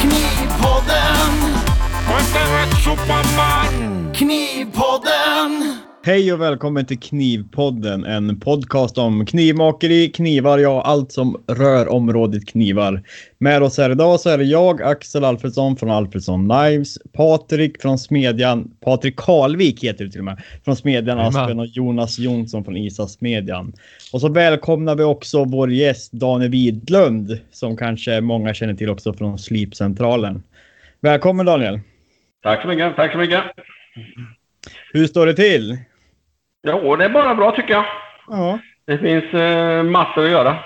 Knivpodden. Knivpodden. Hej och välkommen till Knivpodden, en podcast om knivmakeri, knivar, ja allt som rör området knivar. Med oss här idag så är det jag, Axel Alfredsson från Alfredsson Knives, Patrik från Smedjan, Patrik Karlvik heter det till och med, från Smedjan. Aspen och Jonas Jonsson från Isa Smedjan. Och så välkomnar vi också vår gäst Daniel Widlund som kanske många känner till också från Slipcentralen. Välkommen Daniel! Tack så mycket. Tack så mycket. Hur står det till? Jo, det är bara bra tycker jag. Ja, Det finns eh, massor att göra.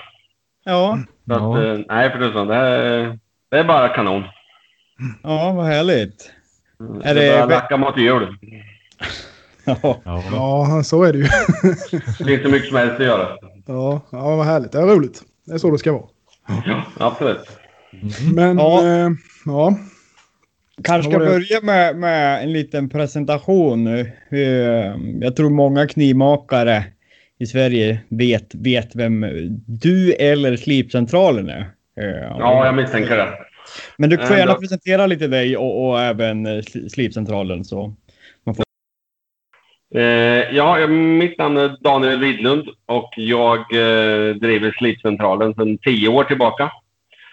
ja, Så att, Ja. eh, nej, för tusan. Det är, det är bara kanon. ja, vad härligt. Mm, Är det börjar lacka mot jul. Ja. Ja. Så är det ju. Det finns så mycket som helst att göra. Ja, ja vad härligt. Det är roligt. Det är så det ska vara. Ja, absolut. Men, Ja. ja. ja. Kanske ska börja med, med en liten presentation. Eh, Jag tror många knivmakare i Sverige vet, vet vem du eller Slipcentralen är. Eh, Ja, jag misstänker det. Men du får Eh, gärna då- presentera lite dig och, och även eh, Sli- Slipcentralen. Så. Eh, ja, jag- mitt namn är Daniel Widlund och jag eh, driver Slipcentralen sedan tio år tillbaka.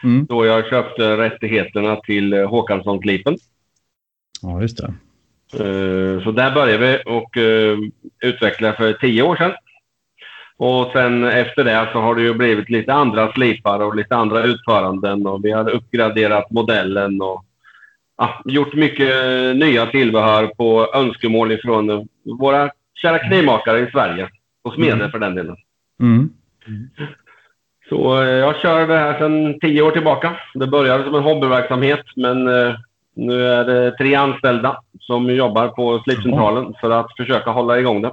Mm. Då jag köpte rättigheterna till eh, Håkansson-slipen. Ja, just det. Eh, Så där började vi och eh, utveckla för tio år sedan. Och sen efter det så har det ju blivit lite andra slipar och lite andra utföranden och vi har uppgraderat modellen och ja, gjort mycket nya tillbehör på önskemål ifrån våra kära knivmakare i Sverige och smeder Mm. för den delen. Mm. Så eh, jag kör det här sedan tio år tillbaka. Det började som en hobbyverksamhet men eh, nu är det tre anställda som jobbar på Slipcentralen för att försöka hålla igång det.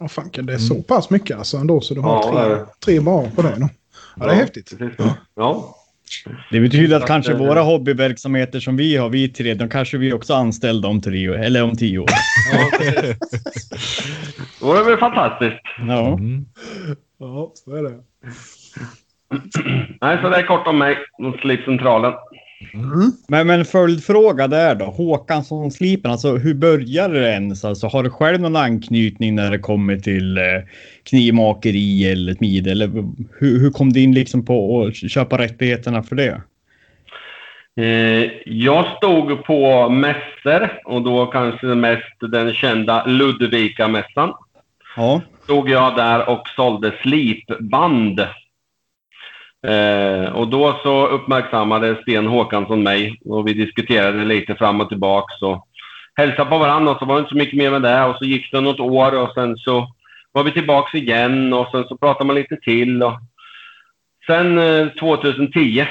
Ja, fan, kan det är så pass mycket alltså ändå så du har Ja, tre, tre bara på det nu. Ja, det är häftigt. Ja. Det betyder att kanske eh, våra hobbyverksamheter som vi har, vi tre, de kanske vi också anställda om tre år, eller om tio år. Då är det väl fantastiskt. Ja. Mm. Ja, så är det. Nej, så det är kort om mig och Slipcentralen. Men, men följdfråga där då. Håkansson-slipen, alltså hur började det ens? Alltså, har du själv någon anknytning när det kommer till eh, knivmakeri eller smid? Eller hur, hur kom du in liksom på att köpa rättigheterna för det? Eh, jag stod på mässor och då kanske mest den kända Ludvika-mässan. Ja. stod jag där och sålde slipband. Eh, och då så uppmärksammade Sten Håkansson mig och vi diskuterade lite fram och tillbaks och hälsade på varandra och så var det inte så mycket mer med det och så gick det något år och sen så var vi tillbaks igen och sen så pratade man lite till och sen eh, 2010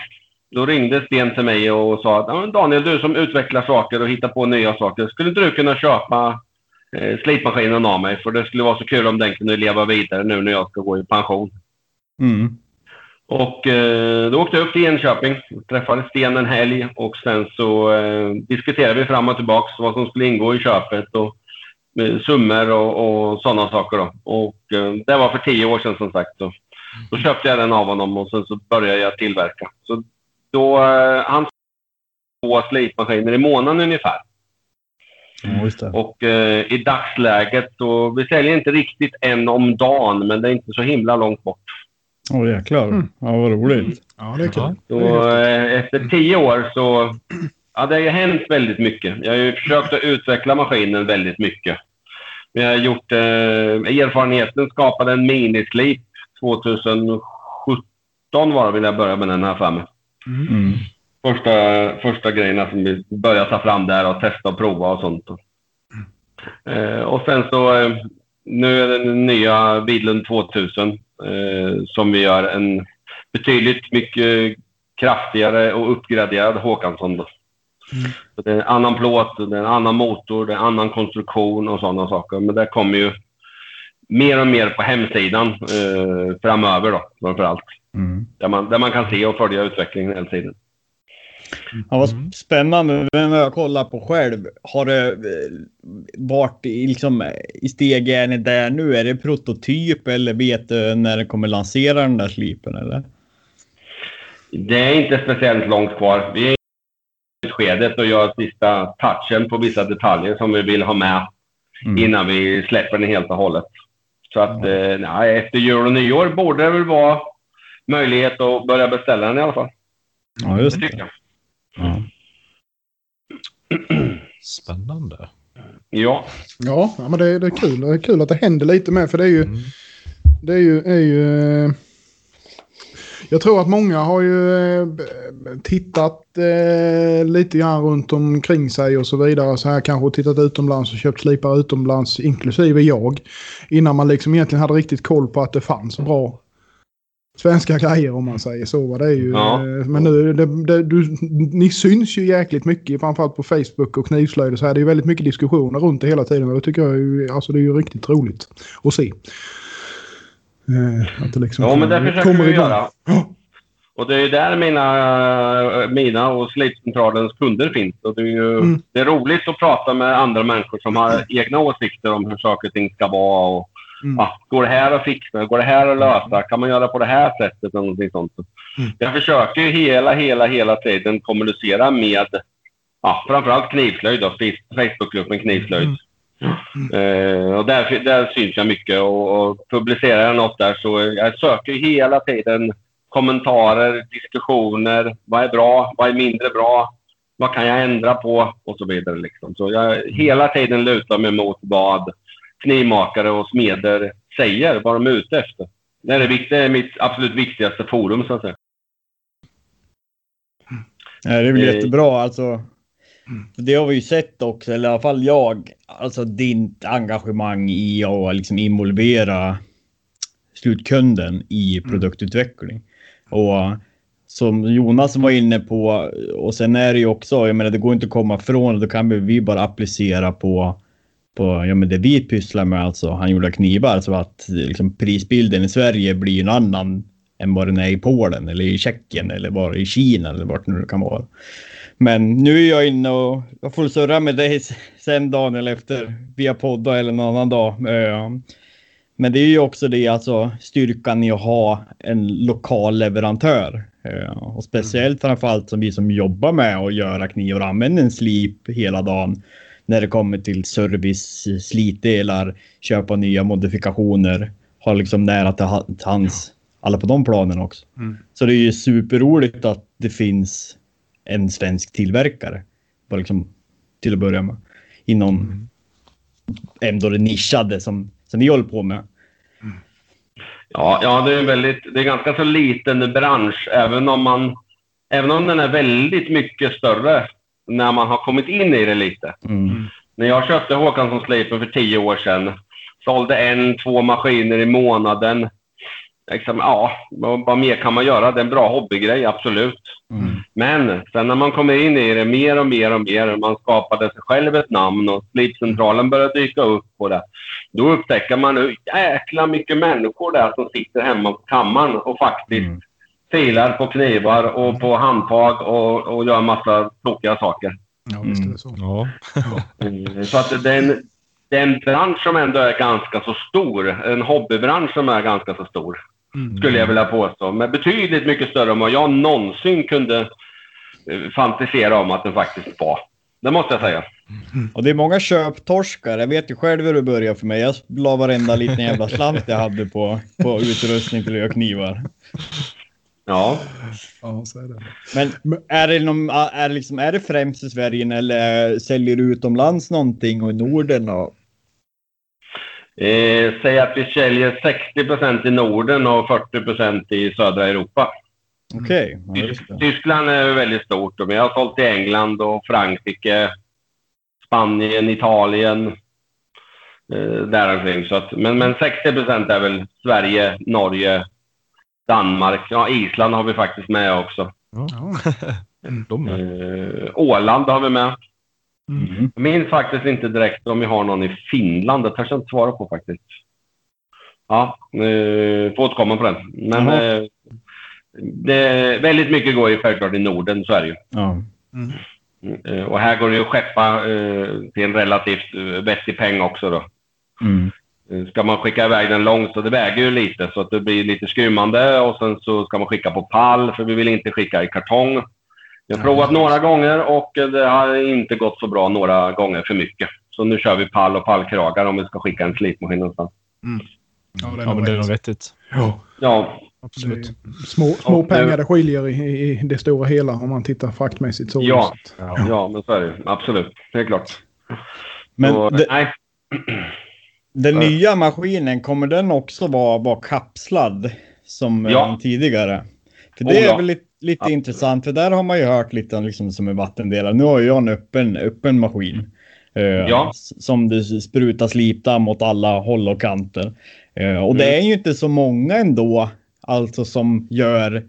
då ringde Sten till mig och sa att Daniel, du som utvecklar saker och hittar på nya saker, skulle inte du kunna köpa eh, slipmaskinen av mig? För det skulle vara så kul om den kunde leva vidare nu när jag ska gå i pension. Mm. Och eh, då åkte jag upp till Enköping, träffade Sten en helg och sen så eh, diskuterade vi fram och tillbaks vad som skulle ingå i köpet och eh, summor och, och sådana saker. Då. Och eh, det var för tio år sedan som sagt. Så. Då köpte jag den av honom och sen så började jag tillverka. Så då, eh, han två slipmaskiner i månaden ungefär. det. Och eh, i dagsläget så, vi säljer inte riktigt en om dagen, men det är inte så himla långt bort. Åh jäklar. Ja, vad roligt. Ja, det är kul. Ja. Det är Så eh, efter tio år så, ja det har ju hänt väldigt mycket. Jag har ju försökt att utveckla maskinen väldigt mycket. Vi har gjort, eh, erfarenheten skapade en minislip 2017 var det vill jag börja med den här för mig. Mm. Första, första grejerna som vi började ta fram där och testa och prova och sånt. Eh, och sen så, eh, nu är det den nya Widlund 2000 eh, som vi gör en betydligt mycket kraftigare och uppgraderad Håkansson. Då. Så det är en annan plåt, det är en annan motor, det är en annan konstruktion och sådana saker. Men det kommer ju mer och mer på hemsidan eh, framöver då, framför allt. Mm. Där man, där man kan se och följa utvecklingen hela tiden. Ja, vad Mm. spännande. Den har jag kollat på själv. Har det eh, varit i, liksom, i steg är ni där nu? Är det prototyp eller vet du när det kommer lansera den där slipen eller? Det är inte speciellt långt kvar. Vi är i skedet och gör sista touchen på vissa detaljer som vi vill ha med Mm. innan vi släpper den helt och hållet. Så att eh, nej, efter jul och nyår borde det väl vara möjlighet att börja beställa den i alla fall. Ja, Det just tycker det. Ja. Spännande. Ja. Ja, ja men det, det är kul. Det är kul att det händer lite med. För det är ju... Mm. Det är ju... Är ju eh, jag tror att många har ju eh, tittat eh, lite grann runt omkring sig och så vidare. Så här kanske tittat utomlands och köpt slipar utomlands, inklusive jag. Innan man liksom egentligen hade riktigt koll på att det fanns bra svenska grejer om man säger så. Det är ju, Ja. eh, Men nu, det, det, du, ni syns ju jäkligt mycket, framförallt på Facebook och knivslöjd och så här. Det är ju väldigt mycket diskussioner runt det hela tiden och det tycker jag är alltså det är ju riktigt roligt att se. Eh, att det liksom ja, men det försöker kommer vi igång. göra. Och det är där mina, mina och slipcentralens kunder finns. Och det, är ju, Mm. det är roligt att prata med andra människor som har egna åsikter om hur saker och ting ska vara. Och, Mm. ja, går det här att fixa? Går det här att lösa? Kan man göra på det här sättet? Eller någonting sånt. Mm. Jag försöker hela, hela, hela tiden kommunicera med ja, framförallt knivslöjd. då, Face- Facebookgruppen Knivslöjd. Mm. Eh, och där, där syns jag mycket och, och publicerar jag något där så jag söker hela tiden kommentarer, diskussioner. Vad är bra? Vad är mindre bra? Vad kan jag ändra på? Och så vidare. Liksom. Så jag hela tiden lutar mig mot vad knivmakare och smeder säger, vad de är ute efter. Det är, det, är mitt absolut viktigaste forum, så att säga. Ja, det är väl Eh, jättebra alltså. Det har vi ju sett också, eller i alla fall jag. Alltså ditt engagemang i att liksom involvera slutkunden i produktutveckling. Och som Jonas var inne på, och sen är det ju också, jag menar det går inte att komma ifrån, då kan vi bara applicera på, på ja, men det vi pysslar med, alltså handgjorda knivar, så att liksom, prisbilden i Sverige blir en annan än vad den är i Polen eller i Tjeckien eller var i Kina eller vart nu det kan vara. Men nu är jag inne och jag får surra med dig sen Daniel efter via podda eller någon annan dag. Eh, men det är ju också det alltså styrkan i att ha en lokal leverantör. Eh, och speciellt framförallt som vi som jobbar med att göra knivar och använder en slip hela dagen. När det kommer till service, slitdelar, köpa nya modifikationer. Har liksom nära till ha- till hands alla på de planen också. Mm. Så det är ju superroligt att det finns en svensk tillverkare. Bara liksom, till att börja med. Inom ändå det nischade som, som vi håller på med. Ja, ja det är en väldigt, det är ganska så liten bransch, även om man, även om den är väldigt mycket större när man har kommit in i det lite. Mm. När jag köpte Håkansson Slipen för tio år sedan, sålde en, två maskiner i månaden. Liksom, ja, vad, vad mer kan man göra? Det är en bra hobbygrej, absolut. Mm. Men sen när man kommer in i det mer och mer och mer, man skapade sig själv ett namn och Slipcentralen började dyka upp på det. Då upptäcker man hur jäkla mycket människor där som sitter hemma på kammaren och faktiskt Mm. Filar på knivar och på handtag och, och gör massa tråkiga saker. Ja, visst är det så. Ja. Mm, Så att det är, en, det är en bransch som ändå är ganska så stor. En hobbybransch som är ganska så stor. Mm. Skulle jag vilja påstå. Men betydligt mycket större än vad jag någonsin kunde eh, fantisera om att den faktiskt var. Det måste jag säga. Och det är många köptorskar. Jag vet ju själv hur det började för mig. Jag la varenda liten jävla slant jag hade på, på utrustning till att göra knivar. Ja. Ja, så är det. Men Men- är det, någon, är, det liksom, är det främst i Sverige eller säljer du utomlands någonting och i Norden? Och, Eh, säg att vi säljer 60% i Norden och 40% i södra Europa. Okej. Ja, Tysk- just det. Tyskland är väldigt stort. och Vi har sålt till England och Frankrike, Spanien, Italien. Eh, däromkring. Så att, men, men 60% är väl Sverige, Norge, Danmark. Ja, Island har vi faktiskt med också. Med. Eh, Åland har vi med. Mm. Jag minns faktiskt inte direkt om vi har någon i Finland. Det törs jag inte svara på faktiskt. Ja, eh, får återkomma på den. Men Jaha. eh, det, väldigt mycket går ju självklart i Norden, så är det ju. Mm. Eh, Och här går det ju att skeppa eh, till en relativt eh, vettig peng också då. Mm. eh, ska man skicka iväg den långt så det väger ju lite så att det blir lite skrymmande och sen så ska man skicka på pall för vi vill inte skicka i kartong. Vi har provat några gånger och det har inte gått så bra några gånger för mycket. Så nu kör vi pall och pallkragar om vi ska skicka en slipmaskin någonstans. Ja, det är Ja, det är nog vettigt. Ja, Ja, Absolut. det är små, små Och pengar det skiljer i, i, det stora hela om man tittar fraktmässigt. Så Ja. just. ja men så är det Absolut. Helt klart. Men så, det, nej. Den Ja. nya maskinen, kommer den också vara, vara kapslad som eh, Ja. den tidigare? För Oh, det är ja. väl lite, lite Absolut. intressant, för där har man ju hört lite om liksom, som en vattendelare. Nu har jag en öppen, öppen maskin. eh, Ja. Som det sprutar slipdamm åt alla håll och kanter. Eh, och det Mm. är ju inte så många ändå, alltså som gör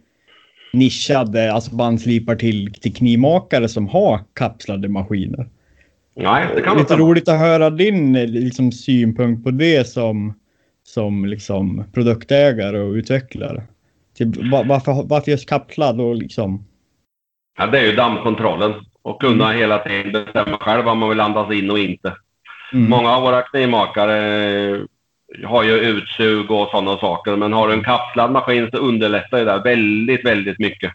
nischade, alltså bandslipar till, till knivmakare som har kapslade maskiner. Nej, det kan Lite roligt att höra din eh, liksom, synpunkt på det som, som liksom, produktägare och utvecklare. Typ, va- varför, varför just kapslad och liksom... Ja, det är ju dammkontrollen. Och kunna hela tiden bestämma själv vad man vill andas in och inte. Mm. Många av våra knivmakare eh, har ju utsug och sådana saker. Men har du en kapslad maskin så underlättar det där väldigt, väldigt mycket.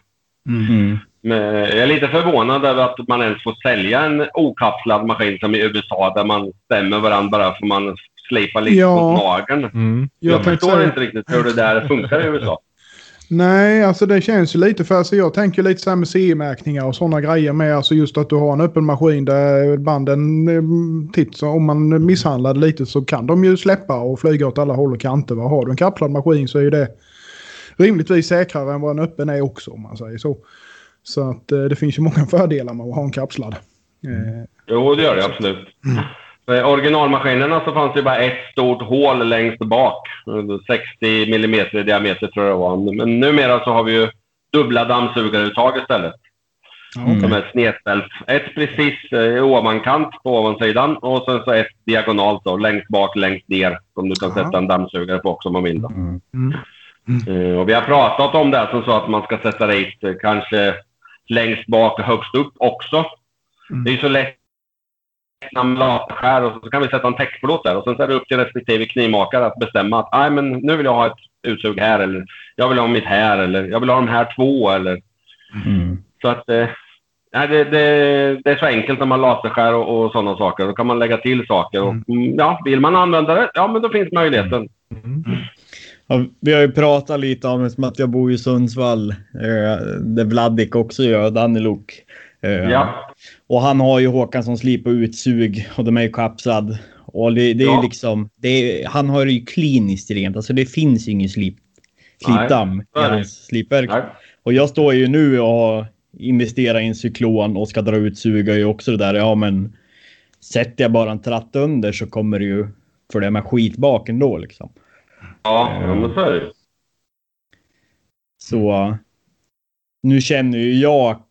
Mm. Jag är lite förvånad över att man ens får sälja en okapslad maskin som i USA där man stämmer varandra bara för man slipar lite Ja. mot nageln. Mm. Jag, Jag förstår säga- inte riktigt hur det där funkar i USA. Nej, alltså det känns ju lite för alltså jag tänker lite så här med CE-märkningar och sådana grejer med. Alltså just att du har en öppen maskin där banden eh, titt så om man misshandlar det lite så kan de ju släppa och flyga åt alla håll och kanter. Va? Har du en kapslad maskin så är ju det rimligtvis säkrare än vad en öppen är också om man säger så. Så att eh, det finns ju många fördelar med att ha en kapslad. Eh, Jo, det gör det absolut. För originalmaskinerna så fanns det bara ett stort hål längst bak. 60 millimeter i diameter tror jag det var. Men numera så har vi ju dubbla dammsugaruttag istället. Mm. Som är snedställt. Ett precis eh, i ovankant på ovansidan och sen så ett diagonalt då, längst bak, längst ner. Som du kan Ja. sätta en dammsugare på också om man vill. Då. Mm. Mm. Eh, och vi har pratat om det här som så att man ska sätta dit eh, kanske längst bak och högst upp också. Mm. Det är ju så lätt när man latskär och så kan vi sätta en täckplåt där och sen så är det upp till respektive knivmakare att bestämma att Nej, men nu vill jag ha ett utsug här eller jag vill ha mitt här eller jag vill ha de här två eller Mm. så att eh, nej, det, det, det är så enkelt när man laserskär och, och sådana saker. Då kan man lägga till saker och mm, ja, vill man använda det, ja men då finns möjligheten. Mm. Ja, vi har ju pratat lite om som att jag bor i Sundsvall. Eh, där Vladik också gör, Dannelok. Eh, Ja. Och han har ju Håkansson slip och utsug och de är ju kapslad. Och det, det är ju Ja. liksom, det är, han har det ju kliniskt rent. Alltså det finns ju ingen slip, slipdamm i det. hans slipverk. Och jag står ju nu och har investerat i en cyklon och ska dra ut suga ju också det där. Ja men sätter jag bara en tratt under så kommer det ju följa med skit bak ändå liksom. Ja, ja, men så är det. Så nu känner ju jag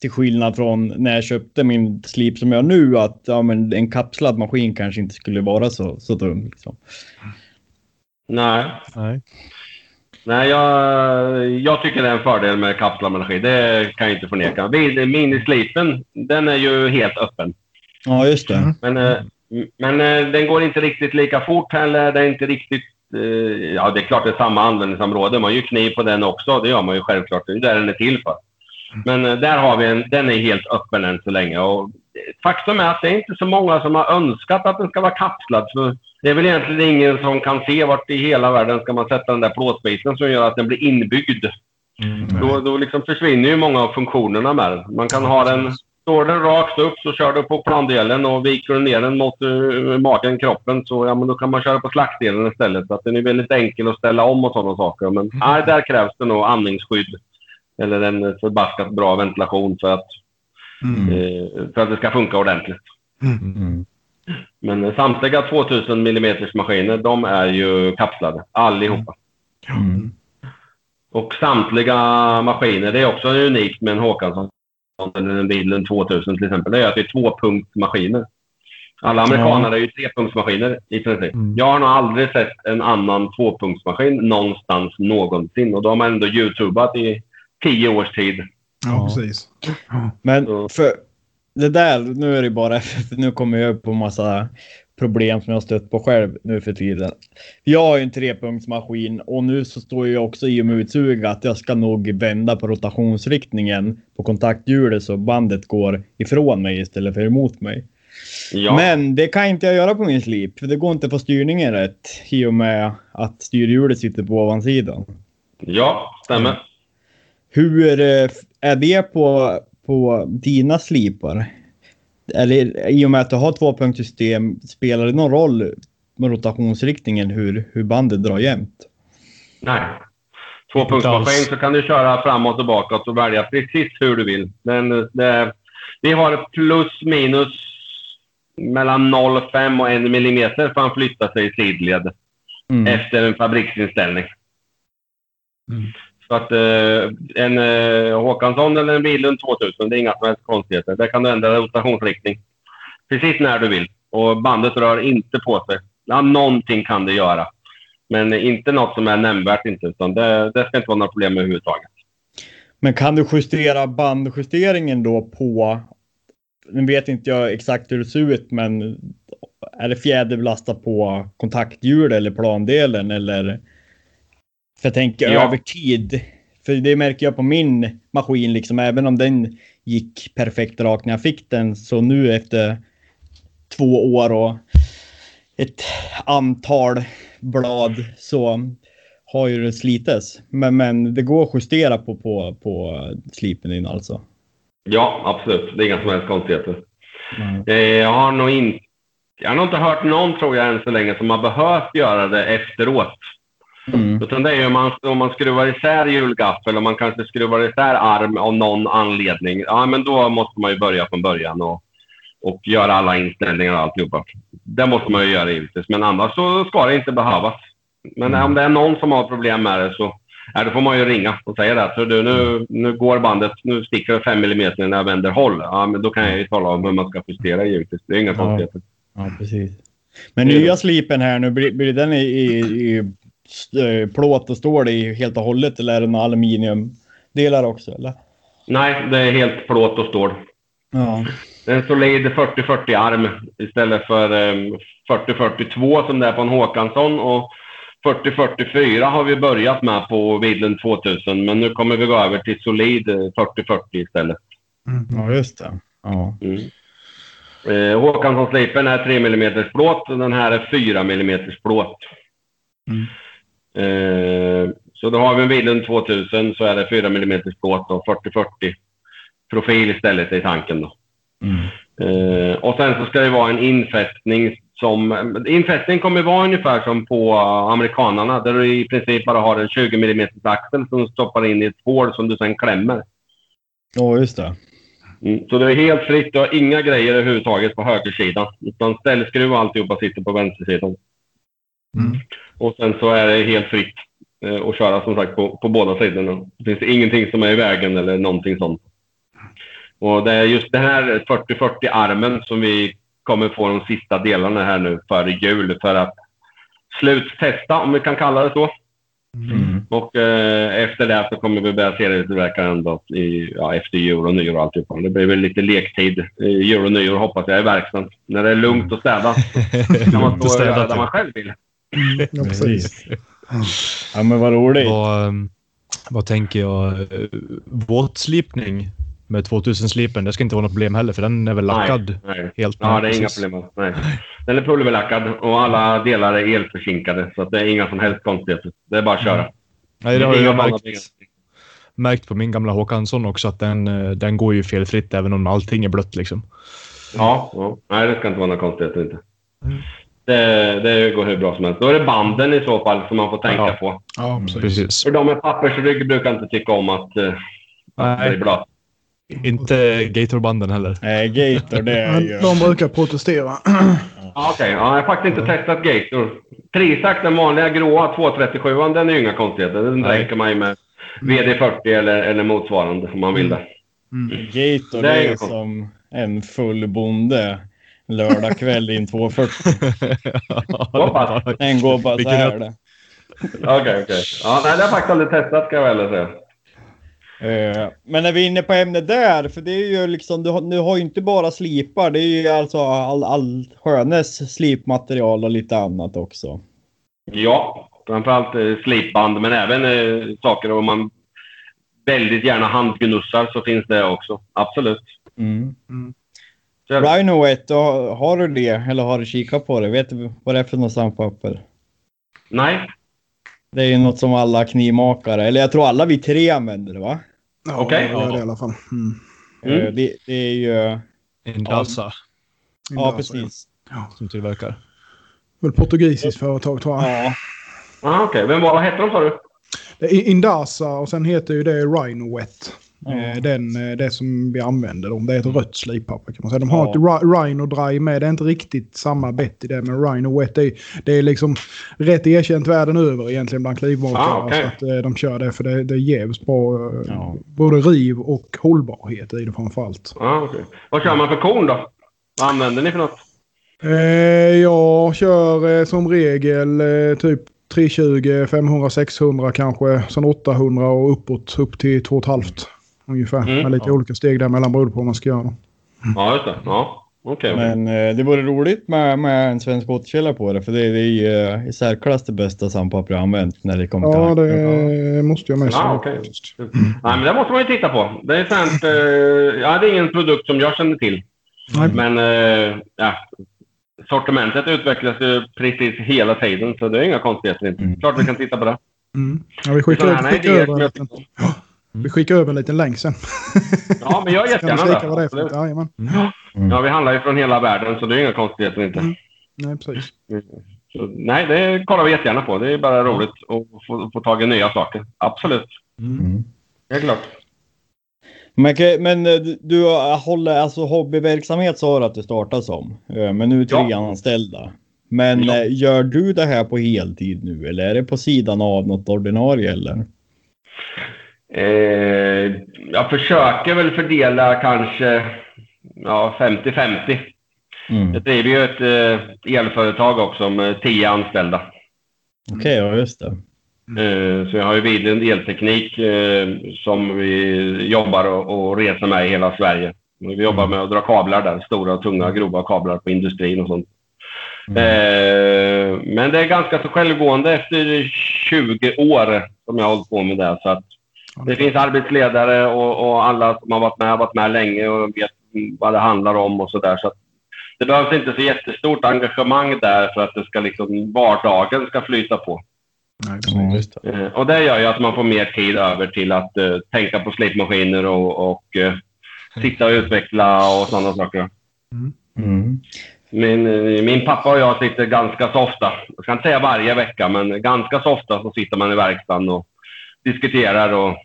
till skillnad från när jag köpte min slip som jag har nu att ja, men en kapslad maskin kanske inte skulle vara så, så dum. Liksom. Nej. Nej. Nej, jag, jag tycker det är en fördel med kapslad maskin. Det kan jag inte förneka. Minislipen, den är ju helt öppen. Ja, just det. Men, eh, men eh, den går inte riktigt lika fort heller. Det är inte riktigt... eh, Ja, det är klart det är samma användningsområde. Man gör ju kniv på den också. Det gör man ju självklart. Det är där den är till för. Men eh, där har vi en... Den är helt öppen än så länge. Och faktum är att det är inte så många som har önskat att den ska vara kapslad. Så det är väl egentligen ingen som kan se vart i hela världen ska man sätta den där plåtbiten som gör att den blir inbyggd. Mm. Då, då liksom försvinner ju många av funktionerna med den. Man kan ha den... Står den rakt upp så kör du på plandelen och viker du ner den mot uh, magen, kroppen, så ja, men då kan man köra på slaktdelen istället. Så att den är väldigt enkel att ställa om och sådana saker. Men nej, där krävs det nog andningsskydd. Eller en förbaskat bra ventilation för att, Mm. eh, för att det ska funka ordentligt. Mm. Men eh, samtliga 2000 mm maskiner, de är ju kapslade. Allihopa. Mm. Och samtliga maskiner, det är också unikt med en Håkansson eller en Widlund 2000 till exempel, det är att det är tvåpunktsmaskiner. Alla amerikanare är ju trepunktsmaskiner i princip. Mm. Jag har nog aldrig sett en annan tvåpunktsmaskin någonstans någonsin. Och då har man ändå youtubat i tio års tid. Ja, Ja. precis. Men Så- för det där, nu är det bara för nu kommer jag upp på massa problem som jag har stött på själv nu för tiden. Jag har ju en trepunktsmaskin och nu så står jag också i och med utsug att jag ska nog vända på rotationsriktningen på kontakthjulet så bandet går ifrån mig istället för emot mig. Ja. Men det kan inte jag göra på min slip för det går inte att få styrningen rätt i och med att styrhjulet sitter på ovansidan. ja, stämmer. Hur eh, är det på, på dina slipar? Eller i och med att du har tvåpunktssystem, spelar det någon roll med rotationsriktningen hur, hur bandet drar jämnt? Nej. Tvåpunktsmaskin så kan du köra framåt och bakåt och välja precis hur du vill. Men det, vi har ett plus minus mellan 0,5 och 1 millimeter för att flytta sig i sidled Mm. efter en fabriksinställning. Mm. Så att eh, en eh, Håkansson eller en Bilund 2000, det är inga som helst konstigheter. Där kan du ändra rotationsriktning precis när du vill. Och bandet rör inte på sig. Ja, någonting kan det göra. Men inte något som är nämnvärt inte, utan det, det ska inte vara några problem överhuvudtaget. Men kan du justera bandjusteringen då på... Nu vet inte jag exakt hur det ser ut, men är det fjäderbelastat på kontakthjul eller plandelen eller? För jag tänker Ja. över tid. För det märker jag på min maskin, liksom även om den gick perfekt rakt när jag fick den, så nu efter två år och ett antal blad så har ju det slites. Men, men det går att justera på, på, på slipen din alltså. Ja, absolut. Det är inga som helst konstigheter. Mm. Jag har nog inte... Jag har nog inte hört någon, tror jag, än så länge som har behövt göra det efteråt. Mm. Utan det är ju om man, om man skruvar isär hjulgaffel och man kanske skruvar isär arm av någon anledning. Ja, men då måste man ju börja från början och, och göra alla inställningar och alltihopa. Det måste man ju göra givetvis, men annars så ska det inte behövas. Men om det är någon som har problem med det så ja, då får man ju ringa och säga det. Så du, nu, nu går bandet, nu sticker det 5 mm när jag vänder håll. Ja, men då kan jag ju tala om hur man ska justera givetvis. Det är inga Ja. konstigheter. Ja, precis. Men nya slipen här nu, blir, blir den i, i, i plåt och stål i helt och hållet eller är det några aluminiumdelar också? Eller? Nej, det är helt plåt och stål. Ja. En solid 40-40 arm istället för eh, 40-42 som det är på en Håkansson. Och 40-44 har vi börjat med på Vidlen 2000, men nu kommer vi gå över till solid eh, 40-40 istället. ja, just det. Ja. Mm. Eh, Håkansson-slipen är 3 mm plåt och den här är 4 mm plåt. Mm. Eh, så då har vi en Vidlund 2000 så är det 4 mm plåt och 40-40 profil istället i tanken. Då. Mm. Eh, och sen så ska det vara en infästning som... Infästning kommer vara ungefär som på amerikanarna där du i princip bara har en 20 mm axel som du stoppar in i ett hål som du sen klämmer. ja, just det. Mm. Så det är helt fritt. Du har inga grejer överhuvudtaget på högersidan. Utan ställskruv och alltihopa sitter på vänstersidan. Mm. Och sen så är det helt fritt eh, att köra som sagt på, på båda sidorna. Det finns ingenting som är i vägen eller någonting sånt. Och det är just den här 40-40 armen som vi kommer få de sista delarna här nu före jul för att sluttesta, om vi kan kalla det så. Mm. Och eh, efter det så kommer vi börja serietillverka den då i, ja, efter jul och nyår och alltihopa. Det blir väl lite lektid. Jul och nyår hoppas jag i verkstaden. När det är lugnt och städat kan man stå och göra det man själv vill. Ja, precis. Ja, men vad roligt. Vad, ehm, vad tänker jag? Eh, Våtslipning med 2000-slipen, det ska inte vara något problem heller för den är väl lackad Nej, nej. helt. Ja, det är inga problem. Nej. Den är pulverlackad och alla delar är elförsinkade. Så att det är inga som helst konstigheter. Det är bara att köra. Nej, det har jag märkt, märkt på min gamla Håkansson också att den, eh, den går ju felfritt även om allting är blött liksom. Ja, ja. Nej, det ska inte vara några konstigheter inte. Mm. Det, det går hur bra som helst. Då är det banden i så fall som man får tänka Ja. på. Ja, precis. Precis. För de med pappersrygg brukar inte tycka om att, eh, att Nej. det är blött. Inte Gatorbanden heller. Nej, Gator det är ju... De brukar protestera. Okej, ja, jag har faktiskt inte testat Gator. Trisac, den vanliga gråa 237 den är ju inga konstigheter. Den Nej. räcker man ju med VD40 eller, eller motsvarande om man vill det. Gator Det är det är som en full bonde lördag kväll i en 240. Så pass? Den går bara så här. Okej, okej. Ja, nej, det har jag faktiskt aldrig testat ska jag väl säga. Eh, men när vi är inne på ämnet där, för det är ju liksom, du har, du har ju inte bara slipar, det är ju alltså all, all skönes slipmaterial och lite annat också. Ja, framförallt eh, slipband, men även eh, saker om man väldigt gärna handgnussar så finns det också. Absolut. Mm. Mm. Så är det. Rhino Wet, då, har du det eller har du kikat på det? Vet du vad det är för något sandpapper? Nej, Det är ju något som alla knivmakare, eller jag tror alla vi tre använder det va? Ja, Okej. gör det i alla fall. Mm. Mm. Eh, Det, det är ju... Indasa Ja, precis. Ja. som tillverkar. Väl portugisiskt företag tror jag. Ja. ah, okej. Men vad hette de sa du? Det är Indasa och sen heter ju det Rhino Eh, Den, eh, det som vi använder. Dem. Det är ett rött slipapper kan man säga. De har Ja. ett Rhino Dry med. Det är inte riktigt samma bett i det. Men Rhino Wet det är, det är liksom rätt erkänt världen över egentligen bland klivmakare. Ah. Så att eh, de kör det för det, det jävligt bra. Ja. Både riv och hållbarhet i det framförallt. Ah, okej. Vad kör man för korn då? Vad använder ni för något? Eh, jag kör eh, som regel eh, typ 320, 500, 600 kanske. Sen 800 och uppåt upp till 2,5 ungefär. Mm, med lite ja. olika steg däremellan beroende på vad man ska göra. Ja, just det. Ja, okej. Men eh, det vore roligt med, med en svensk återkälla på det, för det, det är ju eh, i särklass det bästa sandpapper jag använt när det kommer till Ja, det måste jag med Ja, faktiskt. Nej, men det måste man ju titta på. Det är sant. Eh, ja, det är ingen produkt som jag känner till. Nej. Men eh, ja, sortimentet utvecklas ju precis hela tiden, så det är inga konstigheter. Mm. Klart vi kan titta på det. Mm. Ja, vi skickar, Sådana skickar, idéer över jag tycker vi skickar över en liten länk sen. Ja, men jag Kan du jättegärna kika vad det det. är för något? Absolut. Jajamän. Ja, vi handlar ju från hela världen, så det är inga konstigheter inte. Nej, precis. Så, nej, det kollar vi jättegärna på. Det är bara roligt att få, få tag i nya saker. Absolut. Mm. Det är klart. Men, men eh, du, du håller alltså hobbyverksamhet sa du att du startade som. Eh, Men nu är tre Ja. anställda. Men Ja. eh, gör du det här på heltid nu eller är det på sidan av något ordinarie eller? Eh, jag försöker väl fördela kanske ja, 50-50. Mm. Jag driver ju ett eh, elföretag också med 10 anställda. Okej, ja just det. Eh, så jag har ju Vidlund Elteknik eh, som vi jobbar och, och reser med i hela Sverige. Vi jobbar med att dra kablar där, stora, tunga, grova kablar på industrin och sånt. Eh, men det är ganska så självgående efter 20 år som jag har hållit på med det. Så att det finns arbetsledare och, och alla som har varit med har varit med länge och vet vad det handlar om och sådär. Så det behövs inte så jättestort engagemang där för att det ska liksom, vardagen ska flyta på. Just det. Eh, och det gör ju att man får mer tid över till att eh, tänka på slipmaskiner och, och eh, sitta och utveckla och sådana saker. Mm. Min, eh, min pappa och jag sitter ganska så ofta, jag ska inte säga varje vecka, men ganska så ofta så sitter man i verkstaden och diskuterar och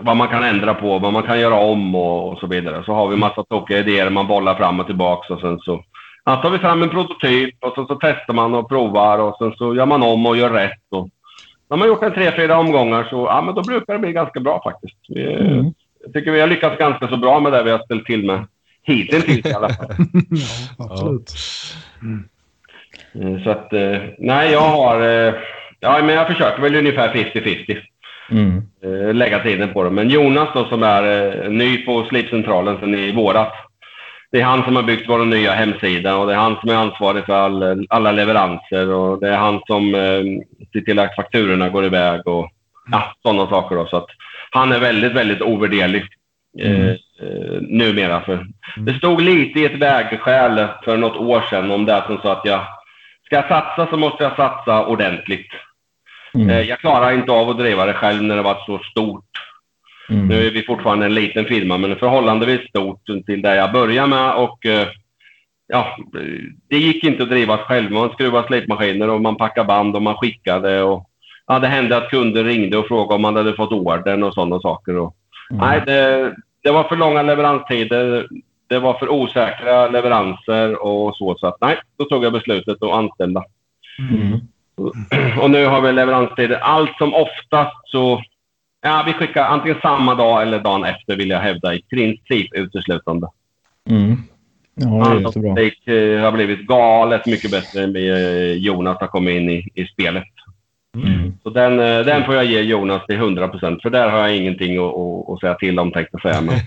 vad man kan ändra på, vad man kan göra om och, och så vidare. Så har vi massa tokiga idéer man bollar fram och tillbaka och sen så ja, tar vi fram en prototyp och så, så testar man och provar och sen så gör man om och gör rätt. Och, när man gjort en tre, fyra omgångar så ja, men då brukar det bli ganska bra faktiskt. Vi, Mm. Jag tycker vi har lyckats ganska så bra med det vi har ställt till med hittills i alla fall. ja, absolut. Eh, Så att, eh, nej, jag har... eh, Ja, men jag försöker väl ungefär 50-50 Mm. eh, lägga tiden på det. Men Jonas då, som är eh, ny på Slipcentralen sedan i våras. Det är han som har byggt vår nya hemsida och det är han som är ansvarig för all, alla leveranser och det är han som eh, ser till att fakturorna går iväg och ja, sådana saker. Då. Så att han är väldigt, väldigt ovärderlig eh, Mm. eh, numera. För det stod lite i ett vägskäl för något år sedan om det som sa att jag ska jag satsa så måste jag satsa ordentligt. Eh, Mm. Jag klarar inte av att driva det själv när det varit så stort. Mm. Nu är vi fortfarande en liten firma, men förhållandevis stort till där jag började med. Och, eh, ja, det gick inte att driva själv. Man skruvade slipmaskiner och man packade band och man skickade. Och, ja, det hände att kunder ringde och frågade om man hade fått ordern och sådana saker. Och, Mm. Nej, det, det var för långa leveranstider. Det var för osäkra leveranser och så. Så att, nej, då tog jag beslutet att anställa. Mm. Och nu har vi leveranstider. Allt som oftast så... Ja, vi skickar antingen samma dag eller dagen efter vill jag hävda i princip uteslutande. Mm. Ja. Det eh, har blivit galet mycket bättre än eh, Jonas har kommit in i, i spelet. Mm. Så den, eh, den får jag ge Jonas till 100 procent, för där har jag ingenting att, att, säga till om, tänkte jag säga. Men,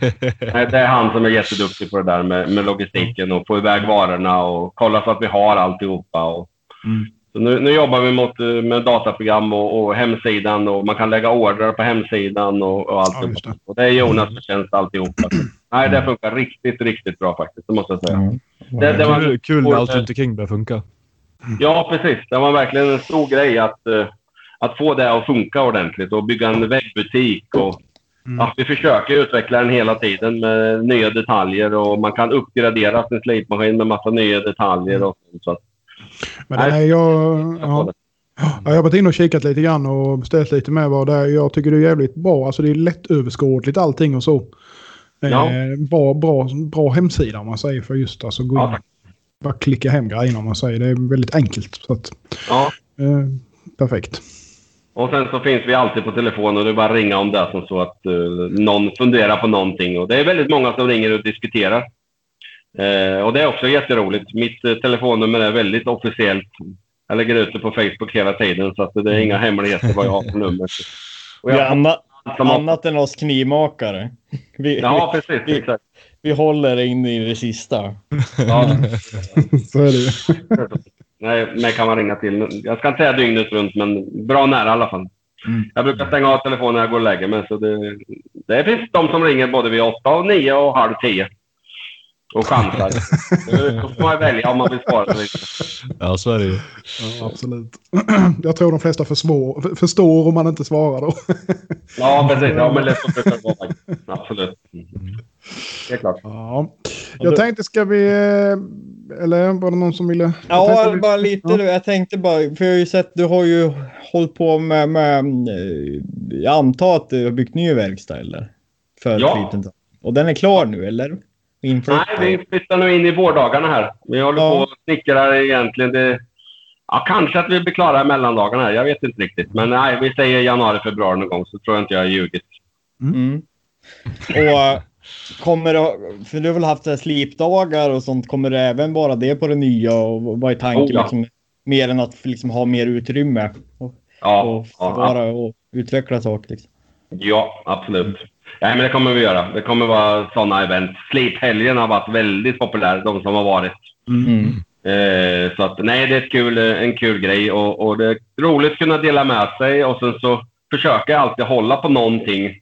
det är han som är jätteduktig på det där med, med logistiken och få iväg varorna och kolla så att vi har alltihopa. Och, Mm. Så nu, nu jobbar vi mot, eh, med dataprogram och, och hemsidan och man kan lägga order på hemsidan och, och allt. Ja, det. och det är Jonas förtjänst alltihopa. Så, nej, det funkar riktigt, riktigt bra faktiskt, det måste jag säga. Mm. Det, det var, Kul, kul när allt runt omkring börjar funka. Ja, precis. Det var verkligen en stor grej att, eh, att få det att funka ordentligt och bygga en webbbutik. Och, Mm. ja, vi försöker utveckla den hela tiden med nya detaljer och man kan uppgradera sin slipmaskin med massa nya detaljer. Och, så att, Men den är jag, ja, ja, jag har varit inne och kikat lite grann och beställt lite med vad det är. Jag tycker det är jävligt bra. Alltså det är lättöverskådligt allting och så. Ja. Eh, bra, bra, bra hemsida om man säger för just alltså gå Ja, in. Bara klicka hem grejerna om man säger. Det är väldigt enkelt. Så att, ja. eh, perfekt. Och sen så finns vi alltid på telefon och det är bara att ringa om det som så att eh, någon funderar på någonting. Och det är väldigt många som ringer och diskuterar. Eh, och det är också jätteroligt. Mitt eh, telefonnummer är väldigt officiellt. Jag lägger ut det på Facebook hela tiden så att det är inga hemligheter vad jag har för nummer. Och Vi jag, är anna, som- annat än oss knivmakare. Vi, ja, precis. Exakt. vi håller in i det sista. Ja, Så är det nej, mig kan man ringa till. Jag ska inte säga dygnet runt, men bra nära i alla fall. Mm. Jag brukar stänga av telefonen när jag går och lägger mig. Så det, det finns de som ringer både vid åtta och nio och halv tio. Och chansar. Då får man välja om man vill svara eller inte. Ja, så är det ju. Ja, absolut. Jag tror de flesta försvår, förstår om man inte svarar då. Ja, precis. Ja, men lätt att brukar det vara. Absolut. Mm. Det är klart. Ja. Jag tänkte, ska vi... eh, Eller var det någon som ville... Ja, tänkte- bara lite. Ja. Jag tänkte bara, för jag har ju sett, du har ju hållit på med, med eh, jag antar att du har byggt ny verkstad eller? För Ja. Och den är klar nu eller? Inflyttad? Nej, vi flyttar nu in i vårdagarna här. Vi håller Ja. på och snickrar egentligen. Det, ja, kanske att vi blir klara i mellandagarna här. Jag vet inte riktigt. Men nej, vi säger januari, februari någon gång så tror jag inte jag har ljugit. Mm. Och eh, kommer det, för du har väl haft slipdagar och sånt, kommer det även vara det på det nya och vad är tanken Oh, ja. liksom, mer än att liksom ha mer utrymme och, Ja, och ja, och utveckla saker liksom. ja absolut. Nej, men det kommer vi göra. Det kommer vara sådana event. Sliphelgen har varit väldigt populär, de som har varit. Mm. Eh, så att nej, det är ett kul, en kul grej och, och det är roligt att kunna dela med sig och sen så försöker jag alltid hålla på någonting